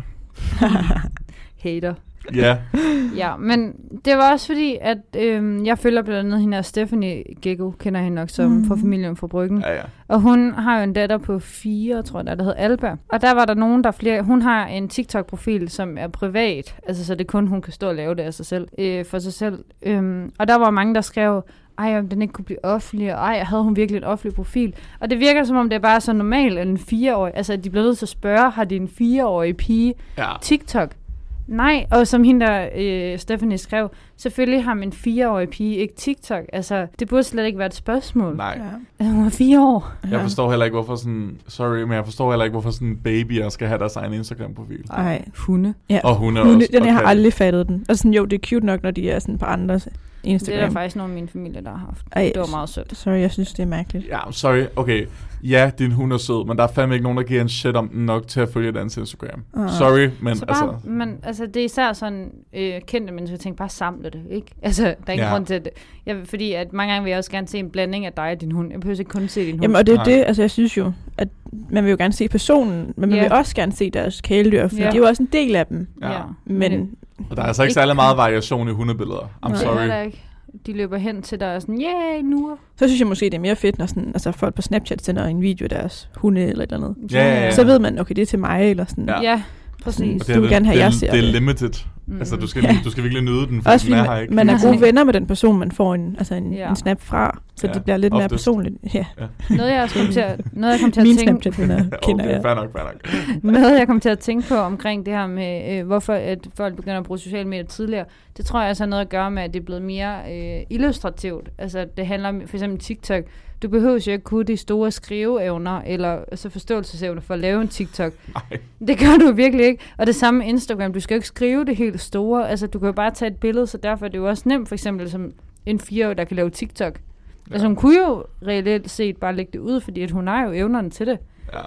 D: Hater.
E: Ja,
D: Ja, men det var også fordi, at øhm, jeg følger blandt andet hende her Stephanie Gecko, kender hende nok som
C: Mm.
D: fra familien fra Bryggen.
E: ja, ja.
D: Og hun har jo en datter på fire, tror jeg, der hedder Alba. Og der var der nogen, der flere... Hun har en TikTok-profil, som er privat. Altså, så det er kun, hun kan stå og lave det af sig selv, øh, for sig selv. Øhm, og der var mange, der skrev, ej, om den ikke kunne blive offentlig, og ej, havde hun virkelig en offentlig profil? Og det virker, som om det er bare så normalt, at en fireårig... Altså, at de bliver nødt til at spørge, har de en fireårig pige
E: ja.
D: TikTok? Nej, og som hende der, øh, Stephanie skrev, selvfølgelig har min fireårige pige ikke TikTok. Altså, det burde slet ikke være et spørgsmål.
E: Nej.
C: Ja.
D: Altså, Hun er fire år.
E: Jeg forstår heller ikke, hvorfor sådan... Sorry, men jeg forstår heller ikke, hvorfor sådan babyer skal have deres egen Instagram-profil.
C: Ej.
D: Hunde.
C: Ja.
E: Og hun er
C: Hunde,
E: også...
C: den, jeg har aldrig fattet den. Og sådan, jo, det er cute nok, når de er sådan på andres
D: Det er
C: Instagram.
D: der faktisk nogen af min familie, der har haft.
C: Ej,
D: det var meget sødt.
C: Sorry, jeg synes, det er mærkeligt.
E: Ja, sorry. Okay. Ja, din hund er sød, men der er fandme ikke nogen, der giver en shit om den nok til at følge dens Instagram.
C: Ah.
E: Sorry, men
D: så bare,
E: altså...
D: men altså, det er især sådan øh, kendte mennesker, jeg tænker bare samle det, ikke? Altså, der er ingen
E: Ja.
D: grund til det. Jeg, fordi at mange gange vil jeg også gerne se en blanding af dig og din hund. Jeg behøver ikke kun se din hund.
C: Jamen, og det er
E: Nej.
C: det, altså jeg synes jo, at man vil jo gerne se personen, men man
D: Ja.
C: vil også gerne se deres kæledyr, for
D: Ja.
C: det er jo også en del af dem.
E: Ja.
C: Men
E: Og der er altså ikke
D: Ikke-
E: særlig meget variation i hundebilleder. I'm
C: Nej.
D: Det er
E: sorry.
D: der ikke. De løber hen til dig og sådan, yeah, nu.
C: så synes jeg måske, det er mere fedt, når sådan, altså folk på Snapchat sender en video af deres hunde eller et eller andet.
E: Ja, ja, ja.
C: Så ved man, okay, det er til mig, eller sådan.
E: Ja.
D: Ja, Præcis.
E: Og det
C: Du
E: er
C: vil gerne have, jeg
E: er-
C: ser
E: det er limited.
D: Mm.
E: Altså, du skal, du skal virkelig nyde den, for
C: Også
E: den er her
C: man,
E: ikke.
C: man er gode venner med den person, man får en, altså en,
D: Ja.
C: en snap fra, så
E: Ja,
C: det bliver lidt mere
E: oftest.
C: personligt. Ja.
D: Noget, jeg kom til at, noget, jeg kom til at
C: Min
D: tænke,
C: Snapchat-venner kender
E: okay,
C: jeg.
E: fair nok, fair nok.
D: Noget, jeg kom til at tænke på omkring det her med, øh, hvorfor at folk begynder at bruge sociale medier tidligere, det tror jeg altså har noget at gøre med, at det er blevet mere øh, illustrativt. Altså, det handler om for eksempel TikTok. Du behøver jo ikke kunne de store skriveevner eller altså forståelsesevner for at lave en TikTok.
E: Nej.
D: Det gør du virkelig ikke. Og det samme med Instagram. Du skal jo ikke skrive det helt store. Altså, du kan jo bare tage et billede, så derfor er det jo også nemt, for eksempel som en fireårig, der kan lave TikTok. Ja. Altså, hun kunne jo reelt set bare lægge det ud, fordi at hun har jo evnerne til det.
E: Ja.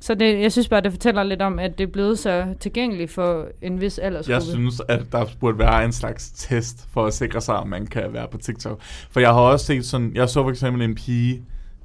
D: Så det, jeg synes bare, det fortæller lidt om, at det er blevet så tilgængeligt for en vis aldersgruppe.
E: Jeg synes, at der burde være en slags test for at sikre sig, at man kan være på TikTok. For jeg har også set sådan, jeg så for eksempel en pige,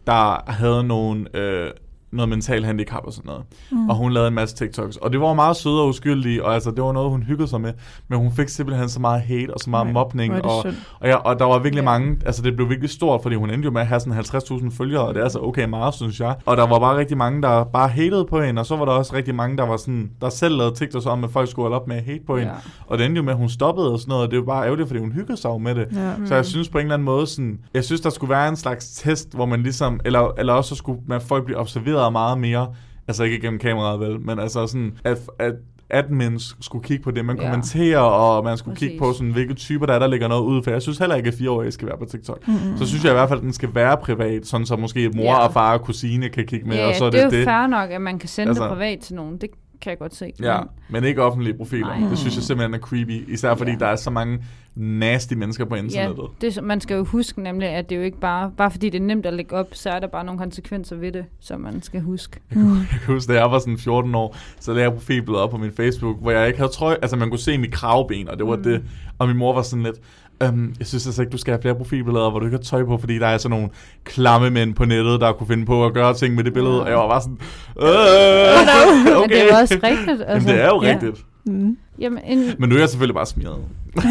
E: der havde nogle, øh, noget mental handicap og sådan noget. Mm. Og hun lavede en masse TikToks. Og det var meget søde og uskyldige, og altså, det var noget, hun hyggede sig med. Men hun fik simpelthen så meget hate og så meget
C: Nej,
E: mobning. Og,
C: synd.
E: og, ja, og der var virkelig
D: Ja.
E: mange, altså det blev virkelig stort, fordi hun endte jo med at have sådan 50.000 følgere, og det er altså okay meget, synes jeg. Og der var bare rigtig mange, der bare hatede på hende, og så var der også rigtig mange, der var sådan, der selv lavede TikToks om, at folk skulle holde op med at hate på hende.
D: Ja.
E: Og det endte jo med, at hun stoppede og sådan noget, og det var bare ærgerligt, fordi hun hyggede sig med det.
C: Ja.
E: Så jeg synes på en eller anden måde, sådan, jeg synes, der skulle være en slags test, hvor man ligesom, eller, eller også så skulle man, folk blive observeret meget mere, altså ikke gennem kameraet vel, men altså sådan, at, at admins skulle kigge på det, man
D: Ja.
E: kommenterer, og man skulle
D: Præcis.
E: kigge på, sådan, hvilke typer der er, der lægger noget ud, for jeg synes heller ikke, at fireårige skal være på TikTok.
C: Mm-hmm.
E: Så synes jeg i hvert fald, at den skal være privat, sådan så måske mor
D: Ja.
E: og far og kusine kan kigge med,
D: ja,
E: og så er
D: det er
E: det
D: jo
E: det.
D: fair nok, at man kan sende Altså- det privat til nogen. Det kan jeg godt se.
E: Ja,
D: Men,
E: men ikke offentlige profiler.
D: Nej.
E: Det synes jeg simpelthen er creepy, især fordi
D: Ja.
E: der er så mange nasty mennesker på
D: ja,
E: internettet.
D: det, er- man skal jo huske nemlig, at det er jo ikke bare, bare fordi det er nemt at lægge op, så er der bare nogle konsekvenser ved det, som man skal huske.
E: Jeg kan huske, da jeg var sådan 14 år, så lagde jeg profilbilleder op på min Facebook, hvor jeg ikke havde trøje. Altså, man kunne se mit kravben, og det var mm. det. Og min mor var sådan lidt, øhm, jeg synes altså ikke, du skal have flere profilbilleder, hvor du ikke har tøj på, fordi der er sådan nogle klamme mænd på nettet, der kunne finde på at gøre ting med det billede. Og jeg var bare sådan, øh,
D: Men det er jo også rigtigt. Altså.
E: Jamen, det er jo
D: Ja.
E: rigtigt.
C: Mm.
D: Jamen, en,
E: Men nu er jeg selvfølgelig bare smidt.
D: det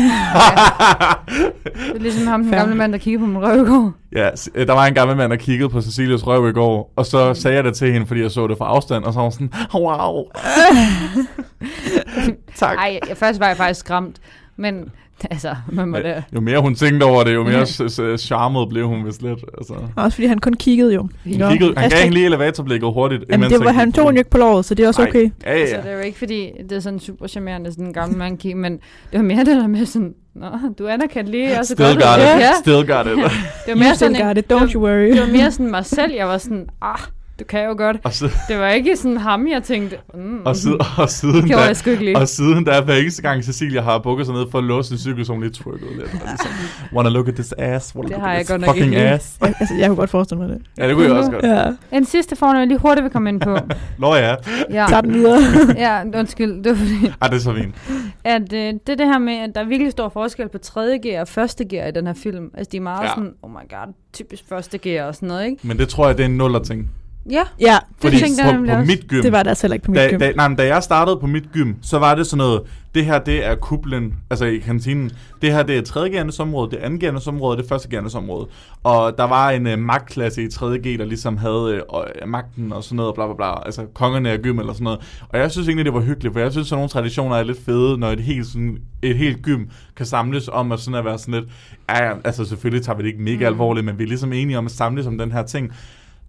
D: er ligesom ham, den gamle mand, der kigger på min røv i går.
E: Ja, øh, der var en gammel mand, der kiggede på Cecilias røv i går, og så sagde jeg det til hende, fordi jeg så det fra afstand, og så var hun sådan, wow. tak.
D: Nej, jeg, først var jeg faktisk skræmt, men altså, man må da...
E: Jo mere hun tænkte over det, jo mere s- charmet blev hun vist lidt. Altså.
C: Også fordi han kun kiggede jo.
E: Han, kiggede, han gav
C: Altså,
E: hende lige elevatorblikket hurtigt.
C: Jamen, det var, han tog jo ikke på låret, så det er også
E: Nej.
C: okay.
E: Ja, ja,
D: Så
E: ja.
D: det er jo ikke, fordi det er sådan super charmerende, sådan en gammel mand kigge, men det var mere det der med sådan, Nå, du anerkendte lige også
E: Still
D: godt.
E: got
D: ud."
E: it.
D: Ja,
E: Still got it.
D: det var
C: You
D: mere
C: still
D: sådan,
C: got
D: en,
C: it, don't you worry.
D: det var mere sådan mig selv, jeg var sådan, ah, du kan jo godt.
E: og, så,
D: Det var ikke sådan ham, jeg tænkte, mm,
E: og, siden, og siden
D: gjorde
E: da,
D: jeg sgu ikke lige.
E: og siden der hver eneste gang Cecilia har bukket sig ned for at låse sin cykel, så hun lige twerket lidt. Og ligesom, wanna look at this ass? Wanna
D: Det
E: look
D: har
E: at
D: jeg
E: this fucking ass?
C: Jeg, altså, jeg kunne godt forestille mig det.
E: Ja, det kunne jeg også godt.
C: Ja,
D: En sidste fornøj, jeg lige hurtigt vil komme ind på.
E: Nå ja,
D: Ja,
C: tager den videre.
D: ja undskyld. Det var fordi,
E: Ej, det er så fint.
D: at øh, det er det her med, at der er virkelig stor forskel på 3. gear og 1. gear i den her film. Altså, de er meget
E: Ja.
D: ja. sådan, oh my god, typisk 1. gear og sådan noget, ikke?
E: Men det tror jeg, det er en nuller ting.
D: Ja,
C: Ja,
D: det tænkte jeg
E: på, på mit gym,
C: det var der selv ikke på mit
E: da,
C: gym.
E: da, nej, men da jeg startede på mit gym, så var det sådan noget, det her det er kuplen, altså i kantinen, det her det er 3. område, det er 2. område, det er 1. område. Og der var en uh, magtklasse i 3G, der ligesom havde uh, magten og sådan noget, bla bla bla, altså kongerne af gym eller sådan noget. Og jeg synes egentlig, det var hyggeligt, for jeg synes, at nogle traditioner er lidt fede, når et helt, sådan, et helt gym kan samles om at, sådan at være sådan lidt, ja, ja, altså selvfølgelig tager vi det ikke mega mm. alvorligt, men vi er ligesom enige om at samles om den her ting.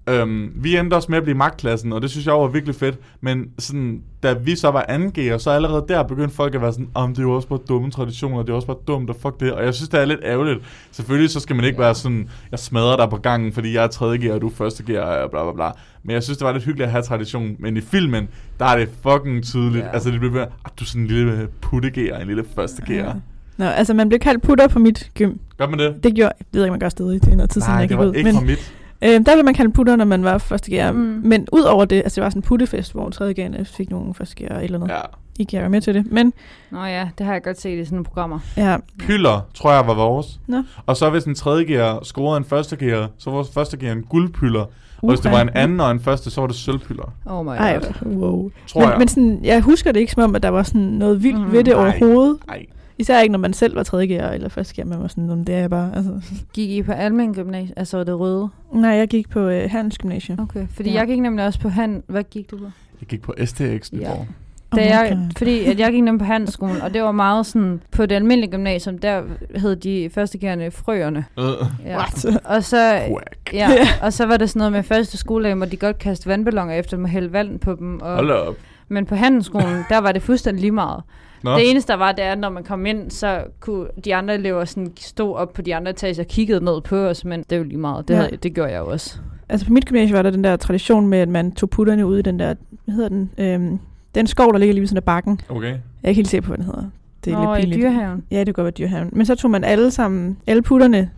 E: Øhm, vi endte også med at blive magtklassen, og det synes jeg var virkelig fedt. Men sådan, da vi så var 2G'er, så allerede der begyndte folk at være sådan, om det er jo også bare dumme traditioner, det er også bare dumt, og fuck det. Og jeg synes, det er lidt ærgerligt. Selvfølgelig så skal man ikke være sådan, jeg smadrer dig på gangen, fordi jeg er 3G'er, og du er 1G'er, og bla bla bla. Men jeg synes, det var lidt hyggeligt at have tradition. Men i filmen, der er det fucking tydeligt.
D: Ja.
E: Altså, det bliver, ah, du er sådan en lille putteg'er, en lille 1G'er.
C: Nå, altså man blev kaldt putter på mit gym.
E: Gør man det?
C: Det gjorde, jeg ved ikke, man gør stadig, det er noget tid siden,
E: Nej,
C: jeg
E: det
C: gik
E: var
C: ud.
E: ikke
C: Men
E: fra mit.
C: Øh, der blev man kaldt putter, når man var første gear.
D: Mm.
C: Men ud over det, altså det var sådan en puttefest, hvor tredje gear fik nogle første gear eller noget. Ja.
E: Ja.
C: I kan være med til det. Men
D: Nå ja, det har jeg godt set i sådan nogle programmer.
C: ja,
E: Pyller, tror jeg, var vores.
C: Nå.
E: Og så hvis en tredje gear scorede en første gear, så var første gear en guldpyller. Og hvis det var en anden og en første, så var det sølvpyller.
D: Oh my god.
C: Ej, wow.
E: Tror
C: men,
E: jeg.
C: men sådan, jeg husker det ikke som om, at der var sådan noget vildt
D: Mm.
C: ved det
E: Nej.
C: overhovedet.
E: Nej.
C: Især ikke, når man selv var tredje gear eller første gear. Man var sådan, "Nå, det er jeg bare. Altså.
D: Gik I på almen gymnasie? Altså det røde?
C: Nej, jeg gik på øh, handelsgymnasium.
D: Okay, fordi
C: Ja.
D: ja. jeg gik nemlig også på han. Hvad gik du på?
E: Jeg gik på STX Nyborg.
D: Da
C: Oh my
D: jeg,
C: God.
D: fordi at jeg gik ned på handelsskolen, og det var meget sådan, på det almindelige gymnasium, der hed de førstegærende frøerne.
E: Øh,
D: Ja.
C: What?
D: Og så,
E: quack.
D: ja, og så var det sådan noget med første skoledag, hvor de godt kaste vandballoner efter dem og hælde vand på dem.
E: Hold
D: Og,
E: da op.
D: men på handelsskolen, der var det fuldstændig lige meget.
E: Nå,
D: Det eneste, der var, det er, at når man kom ind, så kunne de andre elever sådan stå op på de andre etager og kiggede ned på os, men det er jo lige meget. Det,
C: Ja.
D: havde, det gjorde jeg jo også.
C: Altså på mit gymnasie var der den der tradition med, at man tog putterne ud i den der, hvad hedder den, øhm, den skov, der ligger lige ved sådan af bakken.
E: okay.
C: Jeg er ikke helt sikker på, hvad den hedder. Det er
D: Nå,
C: lidt
D: i dyrehaven.
C: Ja, det kunne godt være dyrehaven. Men så tog man alle sammen, alle putterne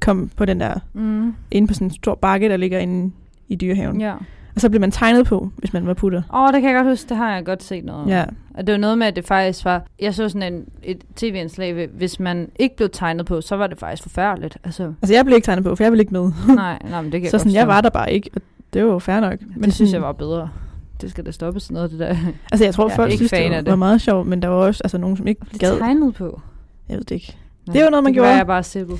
C: kom på den der,
D: Mm.
C: inde på sådan en stor bakke, der ligger inde i dyrehaven.
D: Ja.
C: Og så blev man tegnet på, hvis man var putter.
D: Åh, oh, det kan jeg godt huske. Det har jeg godt set noget om.
C: Ja.
D: Og det var noget med, at det faktisk var... Jeg så sådan en, et tv-indslag, hvis man ikke blev tegnet på, så var det faktisk forfærdeligt. Altså,
C: Altså jeg blev ikke tegnet på, for jeg ville ikke med.
D: nej, nej, men det kan
C: så sådan, jeg var der bare ikke, og det var jo fair nok.
D: Men det synes jeg var bedre. Det skal da stoppe sådan noget, det der.
C: Altså jeg tror,
D: Jeg er
C: folk
D: ikke
C: synes,
D: fan
C: det
D: af
C: var,
D: det.
C: var meget sjovt, men der var også altså, nogen, som ikke
D: Blive
C: gad.
D: tegnet på.
C: Jeg ved det ikke. Det var noget, man
D: det
C: gjorde.
D: Være, jeg bare sippet.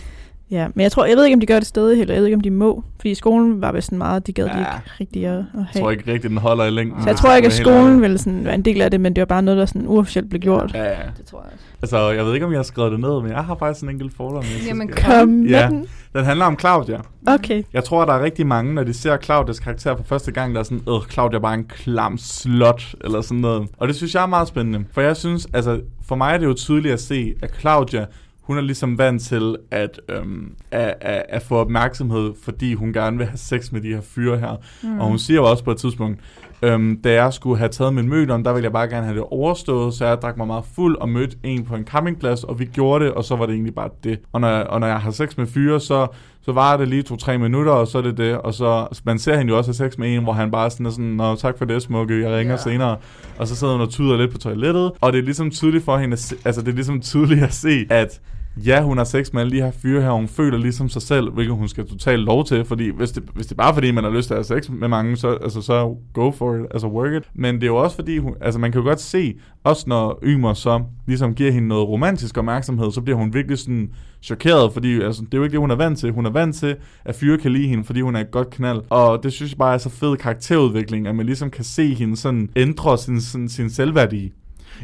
C: Ja, men jeg tror, jeg ved ikke, om de gør det stadig heller. Jeg ved ikke, om de må. Fordi i skolen var vist sådan meget, de gad ja. de ikke rigtig at, at have.
E: Jeg tror ikke rigtigt, den holder i længden.
C: så jeg tror
E: jeg
C: ikke, at skolen ville sådan være en del af det, men det var bare noget, der sådan uofficielt blev gjort.
E: Ja, ja.
D: Det tror jeg også.
E: Altså, jeg ved ikke, om jeg har skrevet det ned, men jeg har faktisk en enkelt fordom.
D: Jamen,
C: Kom med
E: Ja.
C: den.
E: Den handler om Claudia.
C: Okay.
E: Jeg tror, der er rigtig mange, når de ser Claudias karakter for første gang, der er sådan, øh, Claudia er bare en klam slot, eller sådan noget. Og det synes jeg er meget spændende. For jeg synes, altså, for mig er det jo tydeligt at se, at Claudia, hun er ligesom vant til at, øhm, at, at, at få opmærksomhed, fordi hun gerne vil have sex med de her fyre her. Mm. Og hun siger jo også på et tidspunkt, øhm, da jeg skulle have taget min mødom, der ville jeg bare gerne have det overstået, så jeg drak mig meget fuld og mødte en på en campingplads, og vi gjorde det, og så var det egentlig bare det. Og når og når jeg har sex med fyre, så, så var det lige to-tre minutter, og så er det det. Og så, man ser hende jo også have sex med en, hvor han bare sådan er sådan, Nå, tak for det, smukke, jeg ringer yeah. senere. Og så sidder hun og tyder lidt på toilettet, og det er ligesom tydeligt for hende, at se, altså det er ligesom tydeligt at se, at ja, hun har sex med alle de her fyre her, og hun føler ligesom sig selv, hvilket hun skal totalt lov til, fordi hvis det, hvis det er bare fordi, man har lyst til at have sex med mange, så, altså, så go for it, altså work it. Men det er jo også fordi, hun, altså man kan jo godt se, også når Ymer så ligesom giver hende noget romantisk opmærksomhed, så bliver hun virkelig sådan chokeret, fordi altså, det er jo ikke det, hun er vant til. Hun er vant til, at fyre kan lide hende, fordi hun er et godt knald. Og det synes jeg bare er så fed karakterudvikling, at man ligesom kan se hende sådan ændre sin, sin, sin selvværdi.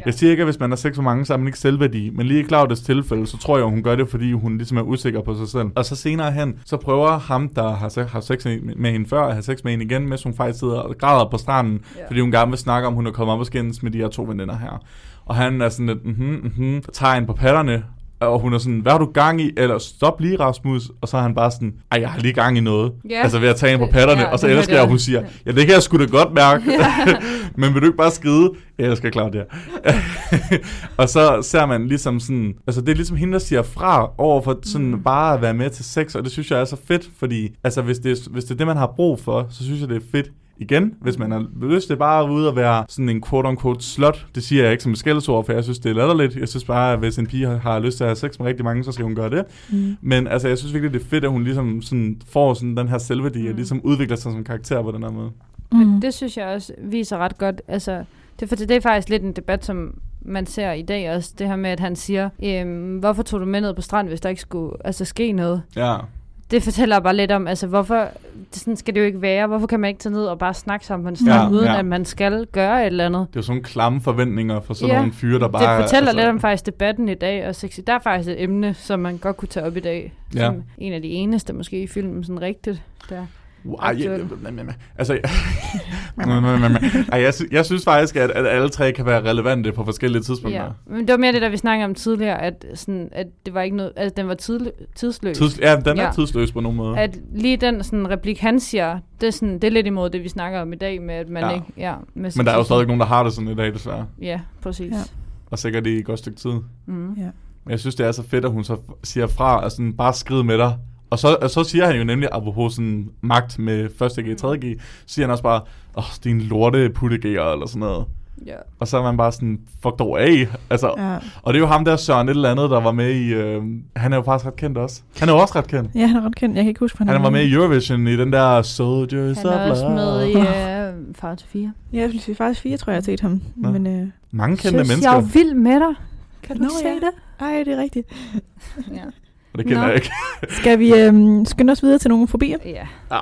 E: Jeg siger ikke, at hvis man har sex for mange, så er man ikke selvværdi. Men lige i Claudias tilfælde, så tror jeg, hun gør det, fordi hun ligesom er usikker på sig selv. Og så senere hen, så prøver ham, der har, har sex med hende før, at have sex med hende igen, mens hun faktisk sidder og græder på stranden,
D: Ja.
E: fordi hun gerne vil snakke om, hun er kommet op og skændes med de her to veninder her. Og han er sådan lidt, mhm, mhm, tager hende på patterne, og hun er sådan, hvad har du gang i? Eller stop lige, Rasmus. Og så er han bare sådan, ej, jeg har lige gang i noget.
D: Ja.
E: Altså ved at tage hende på
D: Det-
E: patterne.
D: ja,
E: og så
D: det
E: elsker jeg,
D: jeg.
E: hun siger, ja, det kan jeg sgu da godt mærke. Men vil du ikke bare skride? Jeg elsker Claudia. og så ser man ligesom sådan, altså det er ligesom hende, der siger fra over for sådan mm. bare at være med til sex, og det synes jeg er så fedt, fordi altså hvis det, hvis det er det, man har brug for, så synes jeg, det er fedt igen, hvis man har lyst til bare at ude og være sådan en quote-unquote slut. Det siger jeg ikke som et skældsord, for jeg synes, det er latterligt. Jeg synes bare, at hvis en pige har, lyst til at have sex med rigtig mange, så skal hun gøre det.
C: Mm.
E: Men altså, jeg synes virkelig, det er fedt, at hun ligesom sådan får sådan den her selvværdi, og ligesom udvikler sig som karakter på den her måde.
D: Men det synes jeg også viser ret godt. Altså, det, for det er faktisk lidt en debat, som man ser i dag også. Det her med, at han siger, øhm, hvorfor tog du med ned på stranden, hvis der ikke skulle altså, ske noget?
E: Ja.
D: Det fortæller bare lidt om, altså hvorfor, det, sådan skal det jo ikke være. Hvorfor kan man ikke tage ned og bare snakke sammen på en strand,
E: Ja,
D: uden
E: ja.
D: at man skal gøre et eller andet?
E: Det er jo sådan klamme forventninger for sådan
D: Ja,
E: nogle fyre, der bare...
D: det fortæller
E: altså,
D: lidt om faktisk debatten i dag, og sexy. Der er faktisk et emne, som man godt kunne tage op i dag.
E: Ja.
D: Som en af de eneste måske i filmen, sådan rigtigt. Der.
E: Ej, jeg, altså, ej, jeg, sy- jeg synes faktisk, at, at alle tre kan være relevante på forskellige tidspunkter.
D: Ja. Men det var mere det, der vi snakkede om tidligere, at, sådan, at det var ikke noget, altså den var tidl- tidsløs.
E: Tids, ja, den er
D: Ja.
E: tidsløs på nogen måde.
D: At lige den sådan, replik, han siger, det er, sådan, det er lidt imod det, vi snakker om i dag, med at man
E: Ja.
D: ikke... Ja, med
E: Men der er jo stadig nogen, der har det sådan i dag, desværre.
D: Ja, præcis.
C: Ja.
E: Og sikkert i et godt stykke tid.
D: Mm.
C: Ja.
E: Men jeg synes, det er så fedt, at hun så siger fra, og sådan bare skrider med dig. Og så, og så siger han jo nemlig, apropos sådan magt med 1. G, 3. G, siger han også bare, åh, oh, din lorte puttegerer, eller sådan noget.
D: ja.
E: Og så er man bare sådan, fuck dog af. Altså, ja.
C: Ja.
E: Og det er jo ham der, Søren et eller andet, der var med i, øh, han er jo faktisk ret kendt også. Han er jo også ret kendt.
C: ja, han er ret kendt. Jeg kan ikke huske, hvad
E: Han var med i Eurovision i den der Soldiers
D: Han
E: of
D: er også med i uh, Far til 4.
C: Ja, jeg vil sige faktisk fire, tror jeg, jeg har set ham.
E: Nå.
C: Men, øh,
E: Mange kendte
D: Synes,
E: mennesker,
D: jeg er vild med dig. Kan du
C: Nå,
D: ikke se
C: ja.
D: det?
C: ej, det er rigtigt.
D: Ja.
E: Det kender
D: Nå.
E: jeg ikke.
C: Skal vi øh, skynde os videre til nogle fobier?
D: ja.
E: Ja.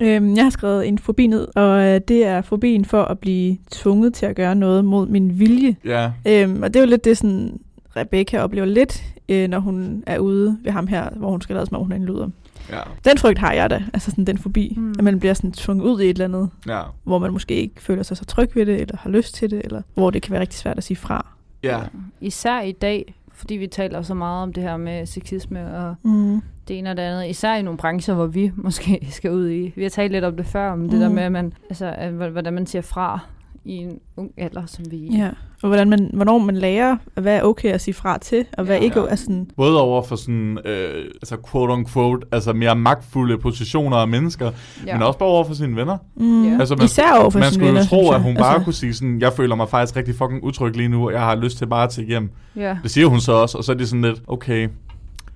C: Øhm, jeg har skrevet en fobi ned, og øh, det er fobien for at blive tvunget til at gøre noget mod min vilje.
E: Ja,
C: Øhm, og det er jo lidt det, sådan, Rebecca oplever lidt, øh, når hun er ude ved ham her, hvor hun skal lade som om, hun er en luder.
E: ja,
C: Den frygt har jeg da, altså sådan den fobi,
D: mm.
C: at man bliver sådan tvunget ud i et eller andet,
E: ja.
C: hvor man måske ikke føler sig så tryg ved det, eller har lyst til det, eller hvor det kan være rigtig svært at sige fra.
E: Ja,
D: Især i dag, fordi vi taler så meget om det her med sexisme og
C: Mm.
D: det ene og det andet. Især i nogle brancher, hvor vi måske skal ud i. Vi har talt lidt om det før, om det
C: Mm.
D: der med, at man, altså, hvordan man siger fra i en ung alder, som vi er.
C: Ja, og hvordan man, hvornår man lærer, hvad er okay at sige fra til, og hvad
D: Ja.
C: ikke
E: Ja.
C: er sådan...
E: både over for sådan, øh, altså quote on quote, altså mere magtfulde positioner af mennesker, ja. men også bare over for sine venner.
C: Mm.
D: Ja.
E: Altså, man,
C: Især over for
E: man
C: sine
E: skulle
C: venner,
E: jo tro,
C: synes jeg.
E: at hun bare
C: altså,
E: kunne sige sådan, jeg føler mig faktisk rigtig fucking utryg lige nu, og jeg har lyst til bare at tage hjem.
D: Ja.
E: Det siger hun så også, og så er det sådan lidt, okay,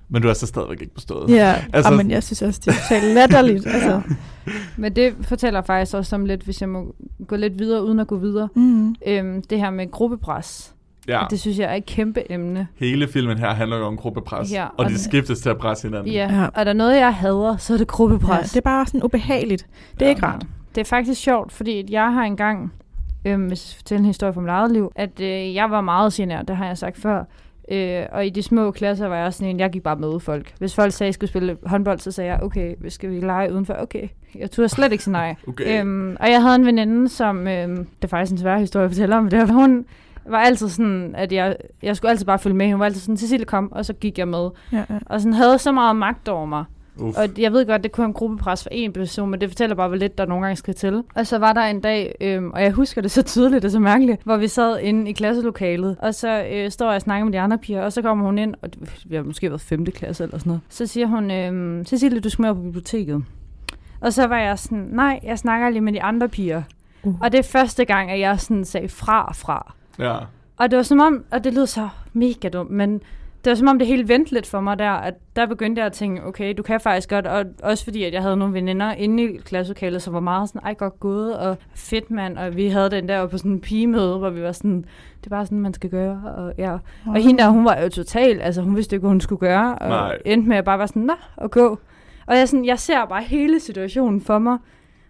E: men du er så stadigvæk ikke bestået.
C: Ja,
E: Altså-
C: men jeg synes også, det er totalt latterligt. altså.
D: Men det fortæller faktisk også om lidt, hvis jeg må gå lidt videre, uden at gå videre.
C: Mm.
D: Øhm, det her med gruppepres.
E: ja.
D: Ja. Det synes jeg er et kæmpe emne.
E: Hele filmen her handler jo om gruppepres,
D: Ja,
E: og,
D: og
E: de
D: den-
E: skiftes til at presse hinanden.
D: Ja.
C: Ja.
D: Og er der noget, jeg hader, så er det
C: Ja,
D: gruppepres.
C: det er bare sådan ubehageligt. Det er
E: Ja.
C: ikke rart.
D: Det er faktisk sjovt, fordi jeg har engang, øhm, hvis jeg fortæller en historie fra mit eget liv, at øh, jeg var meget genert, det har jeg sagt før. Øh, og i de små klasser var jeg sådan en, jeg gik bare med folk. Hvis folk sagde, at jeg skulle spille håndbold, så sagde jeg, okay, vi skal vi lege udenfor? Okay. Jeg turde slet ikke sige nej.
E: Okay.
D: Øhm, og jeg havde en veninde, som, øhm, det er faktisk en svær historie at fortælle om, det var, hun var altid sådan, at jeg, jeg skulle altid bare følge med. Hun var altid sådan, Cecilie kom, og så gik jeg med.
C: Ja, ja.
D: Og sådan havde så meget magt over mig.
E: Uff.
D: Og jeg ved godt, det kunne en gruppepres for en person, men det fortæller bare, hvor lidt der nogle gange skal til. Og så var der en dag, øhm, og jeg husker det så tydeligt og så mærkeligt, hvor vi sad inde i klasselokalet, og så øh, står jeg og snakker med de andre piger, og så kommer hun ind, og vi har måske været 5. klasse eller sådan noget. Så siger hun, øhm, Cecilie, du skal med op på biblioteket. Og så var jeg sådan, nej, jeg snakker lige med de andre piger.
C: Uh.
D: Og det er første gang, at jeg sådan sagde fra fra.
E: Ja.
D: Og det var som om, og det lød så mega dumt, men det var som om det hele vendte lidt for mig der, at der begyndte jeg at tænke, okay, du kan faktisk godt, og også fordi, at jeg havde nogle veninder inde i klasselokalet, som var meget sådan, ej, godt gået, og fedt mand, og vi havde den der på sådan en pigemøde, hvor vi var sådan, det er bare sådan, man skal gøre, og ja. Og hende der, hun var jo total, altså hun vidste ikke, hvad hun skulle gøre, og
E: Nej.
D: endte med at bare være sådan, nå, og gå. Og jeg, sådan, jeg ser bare hele situationen for mig,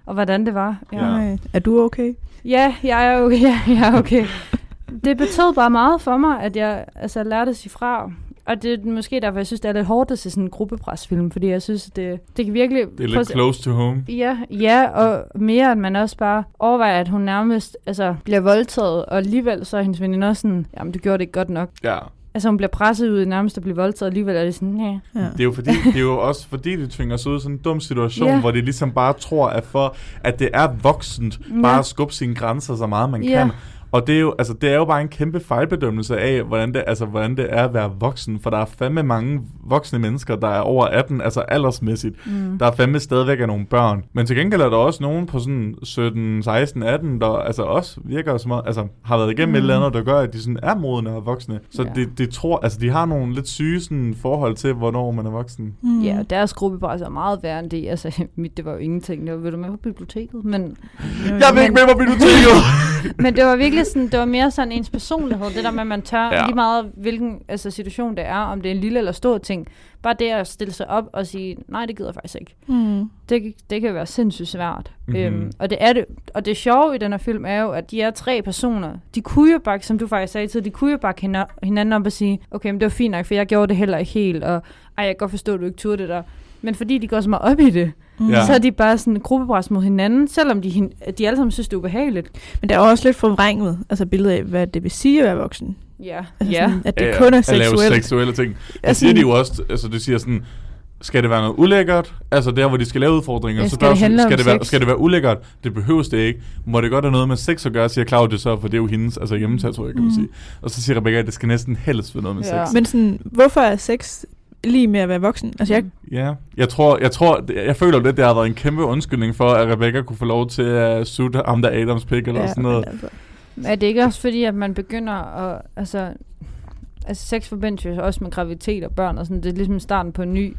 D: og hvordan det var.
E: Ja.
C: Nej. Er du okay?
D: Ja, jeg er okay. Ja, jeg er okay. Det betød bare meget for mig, at jeg altså, lærte at sige fra. Og det er måske derfor, jeg synes, det er lidt hårdt at se sådan en gruppepresfilm, fordi jeg synes, det, det kan virkelig...
E: Det er lidt
D: se-
E: close to home.
D: Ja, ja, og mere, at man også bare overvejer, at hun nærmest altså, bliver voldtaget, og alligevel så er hendes veninde også sådan, jamen, du gjorde det ikke godt nok.
E: Ja.
D: Altså, hun bliver presset ud i nærmest at blive voldtaget, og alligevel er det sådan, ja.
C: Ja.
E: Det er jo fordi, det er jo også fordi, de tvinger sig ud i sådan en dum situation,
D: Ja.
E: hvor de ligesom bare tror, at for at det er voksent, bare
D: Ja.
E: at skubbe sine grænser så meget man
D: Ja.
E: kan. Og det er, jo, altså, det er jo bare en kæmpe fejlbedømmelse af, hvordan det, altså, hvordan det er at være voksen. For der er fandme mange voksne mennesker, der er over 18, altså aldersmæssigt.
D: Mm.
E: Der er fandme stadigvæk af nogle børn. Men til gengæld er der også nogen på sådan 17, 16, 18, der altså også virker som om, altså har været igennem mm. et eller andet, der gør, at de sådan er modne og voksne. Så
D: Ja.
E: ja. de, de tror, altså de har nogle lidt syge sådan, forhold til, hvornår man er voksen.
C: Mm.
D: Ja, og deres gruppepres er meget værre end det. Altså, mit, det var jo ingenting. Det var, vil du med på biblioteket? Men
E: Jeg vil ikke med på biblioteket!
D: Men det var virkelig sådan, det var mere sådan ens personlighed, det der med, at man tør,
E: Ja.
D: lige meget hvilken altså, situation det er, om det er en lille eller stor ting, bare det at stille sig op og sige, nej, det gider jeg faktisk ikke.
C: Mm.
D: Det, det kan være sindssygt svært.
E: Mhm.
D: Mm-hmm. Øhm, og det er det. Og det sjove i den her film er jo, at de er tre personer. De kunne jo bare, som du faktisk sagde til, de kunne jo bare kende hinanden op og sige, okay, men det var fint nok, for jeg gjorde det heller ikke helt, og ej, jeg kan godt forstå, at du ikke turde det der. Men fordi de går så meget op i det,
C: Mm.
E: Ja.
D: så er de bare sådan en gruppepres mod hinanden, selvom de, de alle sammen synes, det er ubehageligt.
C: Men der er også lidt forvrænget, altså billedet af, hvad det vil sige at være voksen.
D: Ja,
C: Altså
D: ja.
C: sådan, at det
E: Ja,
C: kun er
E: At lave
C: seksuelt.
E: seksuelle ting. Det
C: Altså,
E: siger de jo også, altså det siger sådan, skal det være noget ulækkert? Altså der, hvor de skal lave udfordringer.
D: Ja,
E: så
D: skal
E: der
D: det handle
E: skal,
D: om
E: det være,
D: sex?
E: skal det være ulækkert? Det behøves det ikke. Må det godt have noget med sex at gøre, siger Claudia så, for det er jo hendes altså hjemmetatorik, kan man
C: Mm.
E: sige. Og så siger Rebecca, at det skal næsten helst være noget med
D: Ja.
E: sex.
C: Men sådan, hvorfor er sex lige med at være voksen? Altså, jeg,
E: Ja, jeg tror, jeg tror, jeg føler lidt, det har været en kæmpe undskyldning for, at Rebecca kunne få lov til at sutte ham der Adams pik eller
C: ja,
E: sådan noget.
C: men Altså,
D: Er det ikke også fordi, at man begynder at... Altså, altså sex forbindes jo også med graviditet og børn og sådan. Det er ligesom starten på en ny.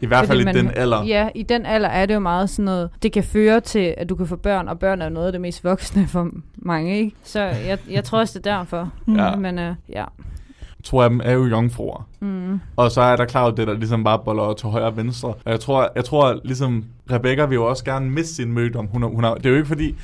E: I hvert fald i
D: man-
E: den alder.
D: Ja, i den alder er det jo meget sådan noget... Det kan føre til, at du kan få børn, og børn er jo noget af det mest voksne for mange, ikke? Så jeg, jeg tror også, det er derfor.
C: mm.
E: Ja.
D: Men uh, ja.
E: To af dem er jo jomfruer.
D: Mm.
E: Og så er der Claudia, der ligesom bare boller til højre og venstre. Og jeg tror, jeg tror ligesom, Rebecca vil jo også gerne miste sin mødom. Hun er, hun er, det er jo ikke fordi,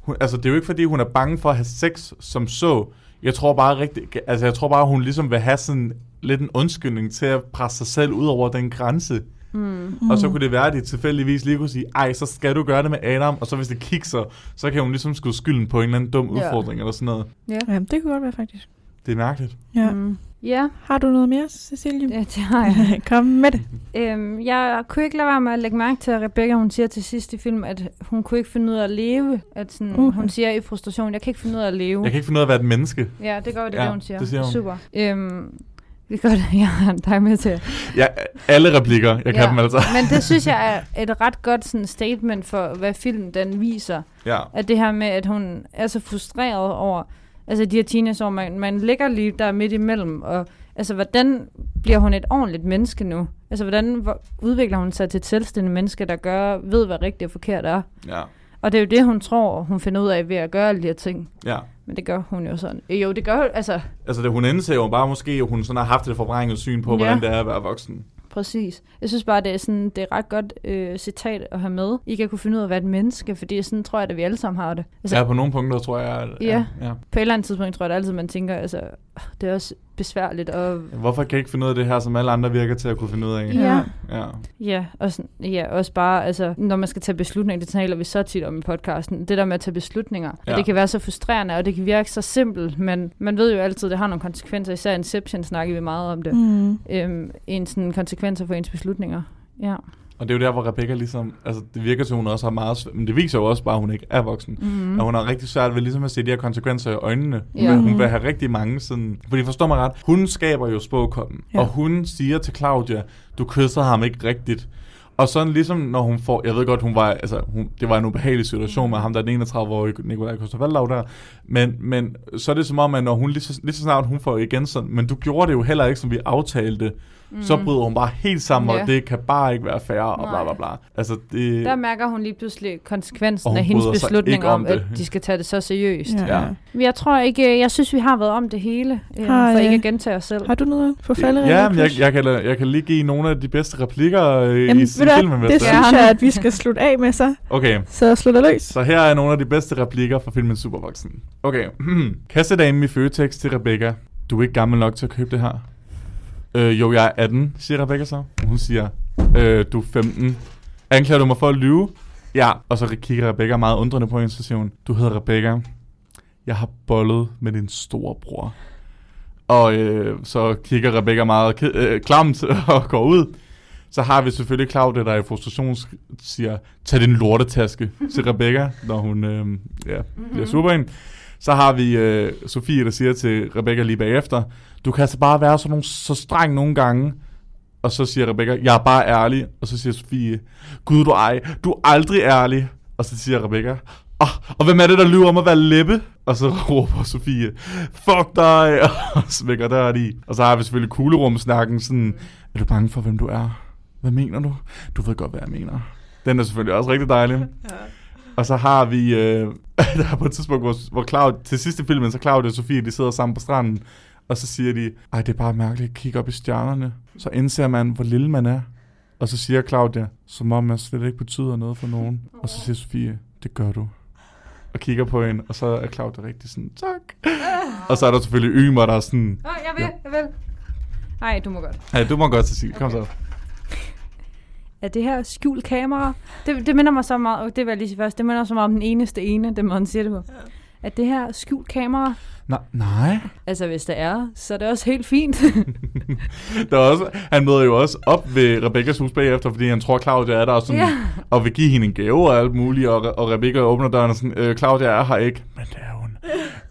E: hun, altså det er jo ikke fordi, hun er bange for at have sex som så. Jeg tror bare rigtig, altså jeg tror bare, hun ligesom vil have sådan lidt en undskyldning til at presse sig selv ud over den grænse.
D: Mm.
E: Og så kunne det være, at de tilfældigvis lige kunne sige, ej, så skal du gøre det med Adam, og så hvis det kikser, så kan hun ligesom skyde skylden på en eller anden dum
D: Ja.
E: udfordring eller sådan noget.
D: Ja.
C: Jamen, det kunne godt være faktisk.
E: Det er mærkeligt.
C: Ja.
D: Mm. Ja,
C: Har du noget mere, Cecilie?
D: det, det har jeg.
C: Kom med det.
D: Øhm, jeg kunne ikke lade være med at lægge mærke til, at Rebecca hun siger til sidst i film, at hun kunne ikke finde ud af at leve. At sådan,
C: Okay.
D: Hun siger i frustration, jeg kan ikke finde ud af at leve.
E: Jeg kan ikke finde ud af at være et menneske.
D: Ja, det gør det,
E: Ja,
D: det hun siger.
E: det siger hun.
D: Super. Øhm, det gør det, jeg har dig med til.
E: Ja, alle replikker, jeg kan
D: Ja.
E: dem altså.
D: Men det synes jeg er et ret godt sådan, statement for, hvad filmen den viser.
E: Ja.
D: At det her med, at hun er så frustreret over altså de her teenageår, man, man ligger lige der midt imellem, og altså, hvordan bliver hun et ordentligt menneske nu? Altså, hvordan hvor, udvikler hun sig til et selvstændigt menneske, der gør, ved, hvad rigtigt og forkert er?
E: Ja.
D: Og det er jo det, hun tror, hun finder ud af ved at gøre alle de her ting.
E: Ja.
D: Men det gør hun jo sådan. Jo, det gør altså
E: Altså, det, hun indser jo bare måske, at hun sådan har haft et forvrænget syn på,
D: Ja.
E: hvordan det er at være voksen.
D: Præcis. Jeg synes bare, det er, sådan, det er et ret godt øh, citat at have med. I kan kunne finde ud af at være et menneske, fordi sådan tror jeg, at vi alle sammen har det. Altså,
E: Ja, på nogle punkter tror jeg, at...
D: Ja.
E: ja.
D: På et eller andet tidspunkt tror jeg det altid, man tænker, altså, det er også besværligt. Og,
E: Hvorfor kan jeg ikke finde ud af det her, som alle andre virker til at kunne finde ud af?
D: Ja.
E: ja.
D: ja, og sådan, ja, også bare, altså, når man skal tage beslutninger, det taler vi så tit om i podcasten, det der med at tage beslutninger, ja.
E: Ja.
D: det kan være så frustrerende, og det kan virke så simpelt, men man ved jo altid, at det har nogle konsekvenser, især i Inception snakker vi meget om det, mm.
C: Mm.
D: øhm, en sådan konsekvenser for ens beslutninger. Ja.
E: Og det er jo der, hvor Rebecca ligesom... Altså, det virker til, at hun også har meget... Men det viser jo også bare, at hun ikke er voksen.
D: Mm.
E: Mm. Og hun har rigtig svært ved ligesom at se de her konsekvenser i øjnene.
D: Ja.
E: Ja. Men hun
C: Mhm.
E: vil have rigtig mange sådan... Fordi forstår mig ret, hun skaber jo spåkoppen.
C: Ja.
E: Og hun siger til Claudia, du kysser ham ikke rigtigt. Og sådan ligesom, når hun får... Jeg ved godt, hun var... Altså, hun, det var en ubehagelig situation med ham, der er den 31-årige Nikolaj Kostervaldau der. Men, men så er det som om, at når hun lige så, lige så snart hun får igen sådan... Men du gjorde det jo heller ikke, som vi aftalte. Mm. Så bryder hun bare helt sammen,
D: Ja.
E: og det kan bare ikke være fair, og bla bla bla. Altså, det...
D: Der mærker hun lige pludselig konsekvensen af hendes beslutning om,
E: om
D: at de skal tage det så seriøst.
C: Ja.
E: Ja.
D: Jeg tror ikke, jeg synes, vi har været om det hele, øh,
C: Har,
D: for ikke
C: øh,
D: at gentage os selv.
C: Har du noget på falderæbet?
E: Ja, men jeg, jeg, kan, jeg kan lige give nogle af de bedste replikker øh,
C: Jamen,
E: i, i filmen.
C: det
E: det
C: synes jeg, at vi skal slutte af med så.
E: Okay,
C: Så slutter løs.
E: så her er nogle af de bedste replikker fra filmen Supervoksen. Okay, kassedamen i Føtex til Rebecca. Du er ikke gammel nok til at købe det her. Øh, jo, jeg er 18, siger Rebecca så. Hun siger, øh, du er 15. Anklager du mig for at lyve? Ja, og så kigger Rebecca meget undrende på hende, så siger hun, du hedder Rebecca. Jeg har bollet med din store bror. Og øh, så kigger Rebecca meget øh, klamt og går ud. Så har vi selvfølgelig Claudia, der i frustration siger, tag din lortetaske til Rebecca, når hun øh, ja, bliver super ind. Så har vi øh, Sofie, der siger til Rebecca lige bagefter, du kan altså bare være sådan nogle, så streng nogle gange. Og så siger Rebecca, jeg er bare ærlig. Og så siger Sofie, gud du ej, du er aldrig ærlig. Og så siger Rebecca, oh, og hvem er det, der lyver om at være leppe? Og så råber Sofie, fuck dig, og smækker der i. Og så har vi selvfølgelig kuglerumsnakken, sådan, er du bange for, hvem du er? Hvad mener du? Du ved godt, hvad jeg mener. Den er selvfølgelig også rigtig dejlig. Ja. Og så har vi, øh, der er på et tidspunkt, hvor, hvor Claud, til sidste filmen, så Claudia og Sofie, de sidder sammen på stranden, og så siger de, ej, det er bare mærkeligt at kigge op i stjernerne. Så indser man, hvor lille man er. Og så siger Claudia, som om man slet ikke betyder noget for nogen. Og så siger Sofie, det gør du. Og kigger på hende, og så er Claudia rigtig sådan, tak. Og så er der selvfølgelig Ymer, der er sådan,
D: Åh, jeg vil, jeg vil. Nej, du må godt.
E: ja, du må godt, Cecilie, kom
D: Okay.
E: så.
D: Er det her skjult kamera? Det, det minder mig så meget, og det jeg lige sige først, det minder mig så meget om den eneste ene, det må han siger det på. Er det her skjult kamera?
E: Nej, nej.
D: Altså, hvis det er, så er det også helt fint.
E: Der er også, han møder jo også op ved Rebekkas hus bagefter, fordi han tror, Claudia er der og, sådan,
D: Ja.
E: og vil give hende en gave og alt muligt, og, og Rebecca åbner døren og sådan, øh, Claudia er her ikke, men det er hun.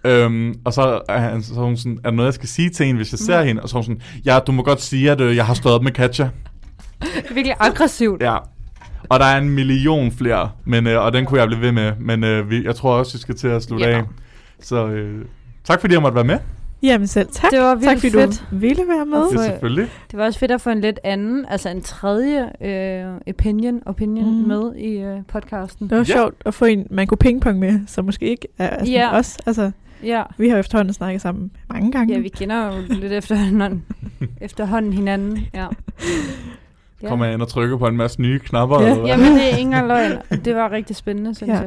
E: øhm, og så er, han, så er hun sådan, er der noget, jeg skal sige til hende, hvis jeg ser hende? Og så er hun sådan, ja, du må godt sige, at øh, jeg har stået op med Katja.
D: Det er virkelig aggressivt.
E: Ja. Og der er en million flere, men, øh, og den kunne jeg blive ved med, men øh, vi, jeg tror også, vi skal til at slutte
D: Ja.
E: af. Så øh, tak fordi jeg måtte være med.
C: Jamen selv tak.
D: Det var
C: tak fordi
D: fedt.
C: du ville være med.
E: Det er selvfølgelig.
D: Det var også fedt at få en lidt anden, altså en tredje øh, opinion, opinion mm. med i øh, podcasten.
C: Det var
E: Ja.
C: sjovt at få en, man kunne pingpong med, som måske ikke er sådan
D: Ja.
C: os. Altså,
D: Ja.
C: Vi har efterhånden snakket sammen mange gange.
D: ja, vi kender jo lidt efterhånden, efterhånden hinanden. Ja. Ja.
E: Kommer jeg ind og trykker på en masse nye knapper?
C: Ja.
E: eller hvad?
D: Jamen, det er ingen løgn. Det var rigtig spændende, synes
C: Ja.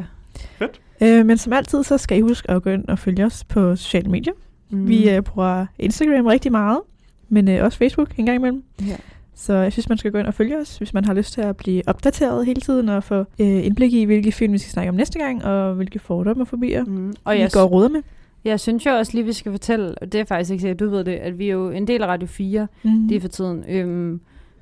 D: jeg.
C: Øh, men som altid, så skal I huske at gå ind og følge os på sociale medier. Mm. Vi øh, bruger Instagram rigtig meget, men øh, også Facebook en gang imellem.
D: Ja.
C: Så jeg synes, man skal gå ind og følge os, hvis man har lyst til at blive opdateret hele tiden og få øh, indblik i, hvilke film vi skal snakke om næste gang, og hvilke fordomme og fobier
D: Mm.
C: og vi
D: jeg,
C: går og råder med.
D: jeg synes jo også lige, vi skal fortælle, og det er faktisk ikke sikkert, du ved det, at vi er jo en del af Radio 4
C: Mm.
D: lige for tiden. Øhm,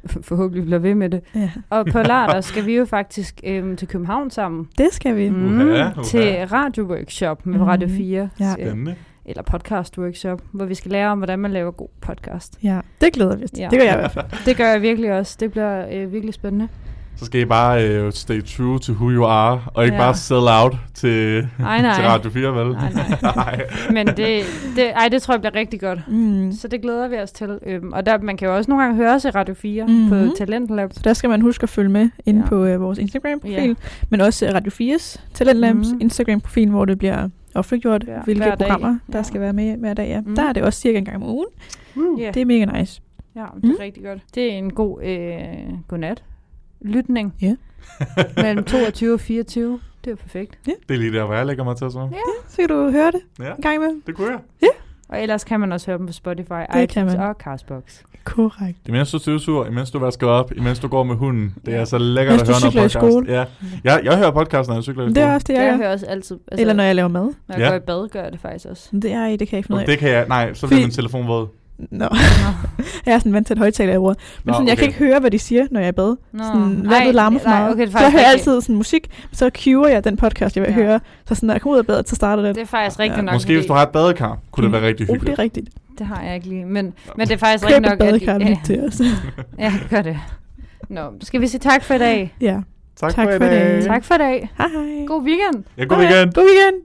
D: forhåbentlig bliver ved med det.
C: Ja,
D: Og på lørdag skal vi jo faktisk øhm, til København sammen.
C: det skal vi.
D: Mm,
E: Uha, uha.
D: Til radioworkshop med
C: Mhm.
D: Radio 4.
C: Ja.
D: Øh,
E: Spændende.
D: Eller podcast workshop, hvor vi skal lære om, hvordan man laver god podcast.
C: Ja, det glæder vi os til.
D: Ja.
C: Det gør jeg i hvert fald.
D: Det gør jeg virkelig også. Det bliver øh, virkelig spændende.
E: Så skal I bare øh, stay true to who you are, og ikke
D: Ja.
E: bare sell out til,
D: Nej, nej.
E: til Radio 4, vel?
D: Nej, nej.
E: nej.
D: Men det, det, ej, det tror jeg bliver rigtig godt.
C: Mm.
D: Så det glæder vi os til. Øhm, og der, man kan jo også nogle gange høre os i Radio 4
C: Mhm.
D: på Talentlab.
C: Så der skal man huske at følge med inde
D: Ja.
C: på øh, vores Instagram-profil,
D: Ja.
C: men også øh, Radio 4's Talentlabs
D: Mhm.
C: mm. Instagram-profil, hvor det bliver offentliggjort,
D: Ja,
C: hvilke
D: hver dag.
C: programmer, der
D: Ja.
C: skal være med hver dag. Ja.
D: Mhm.
C: Der er det også cirka en gang om ugen.
D: Ja,
C: Det er mega nice.
D: ja det er
C: Mm.
D: rigtig godt. Det er en god øh, godnat. Lytning.
C: Ja.
D: Mellem 22 og 24. Det er perfekt.
E: Det er lige der, hvor jeg lægger mig til så.
C: Så kan du høre det
E: Ja,
C: en gang imellem.
E: det kunne jeg.
D: Og ellers kan man også høre dem på Spotify,
C: kan
D: iTunes
C: man.
D: og Castbox.
C: Korrekt.
E: Imens du støvsuger, imens du vasker op, imens du går med hunden. Det er
D: Ja.
E: så lækkert
C: Mens
E: at høre noget podcast.
C: skole.
E: Ja. Jeg, jeg hører podcast, når jeg cykler i skole.
C: det er det, jeg,
D: Jeg hører også altid. Altså,
C: Eller når jeg laver mad.
D: når jeg
E: Ja.
D: går i bad, gør jeg det faktisk også.
C: Det er i, det kan jeg ikke finde ud af.
E: det kan jeg... Nej, så bliver min telefon våd.
C: Nå. jeg er sådan vant til et højtaler, bruger. Men
E: Nå,
C: sådan, jeg kan
E: okay.
C: ikke høre, hvad de siger, når jeg er i bad.
D: Nå.
C: Sådan, vandet larmer for
D: nej,
C: meget.
D: okay, det er
C: så jeg hører
D: rigtigt.
C: altid sådan musik, så cuer jeg den podcast, jeg vil
D: Ja.
C: høre. Så sådan, når jeg kommer ud af badet, så starter den.
D: Det er faktisk rigtigt
C: Ja.
D: nok.
E: Måske hvis du har et badekar, kunne det være rigtig
C: Oh, det
E: hyggeligt.
C: er rigtigt.
D: Det har jeg ikke lige. Men, men det er faktisk
C: Køb
D: rigtigt
C: et
D: nok,
C: badekar
D: at...
C: ja.
D: Ja,
C: til os.
D: ja, gør det. Nå, skal vi sige tak for i dag?
C: ja.
E: Tak,
C: Tak
E: for i
C: for i
E: dag.
C: dag.
D: Tak for i dag.
C: Hej hej.
D: God weekend.
E: Ja, god weekend.
C: God weekend.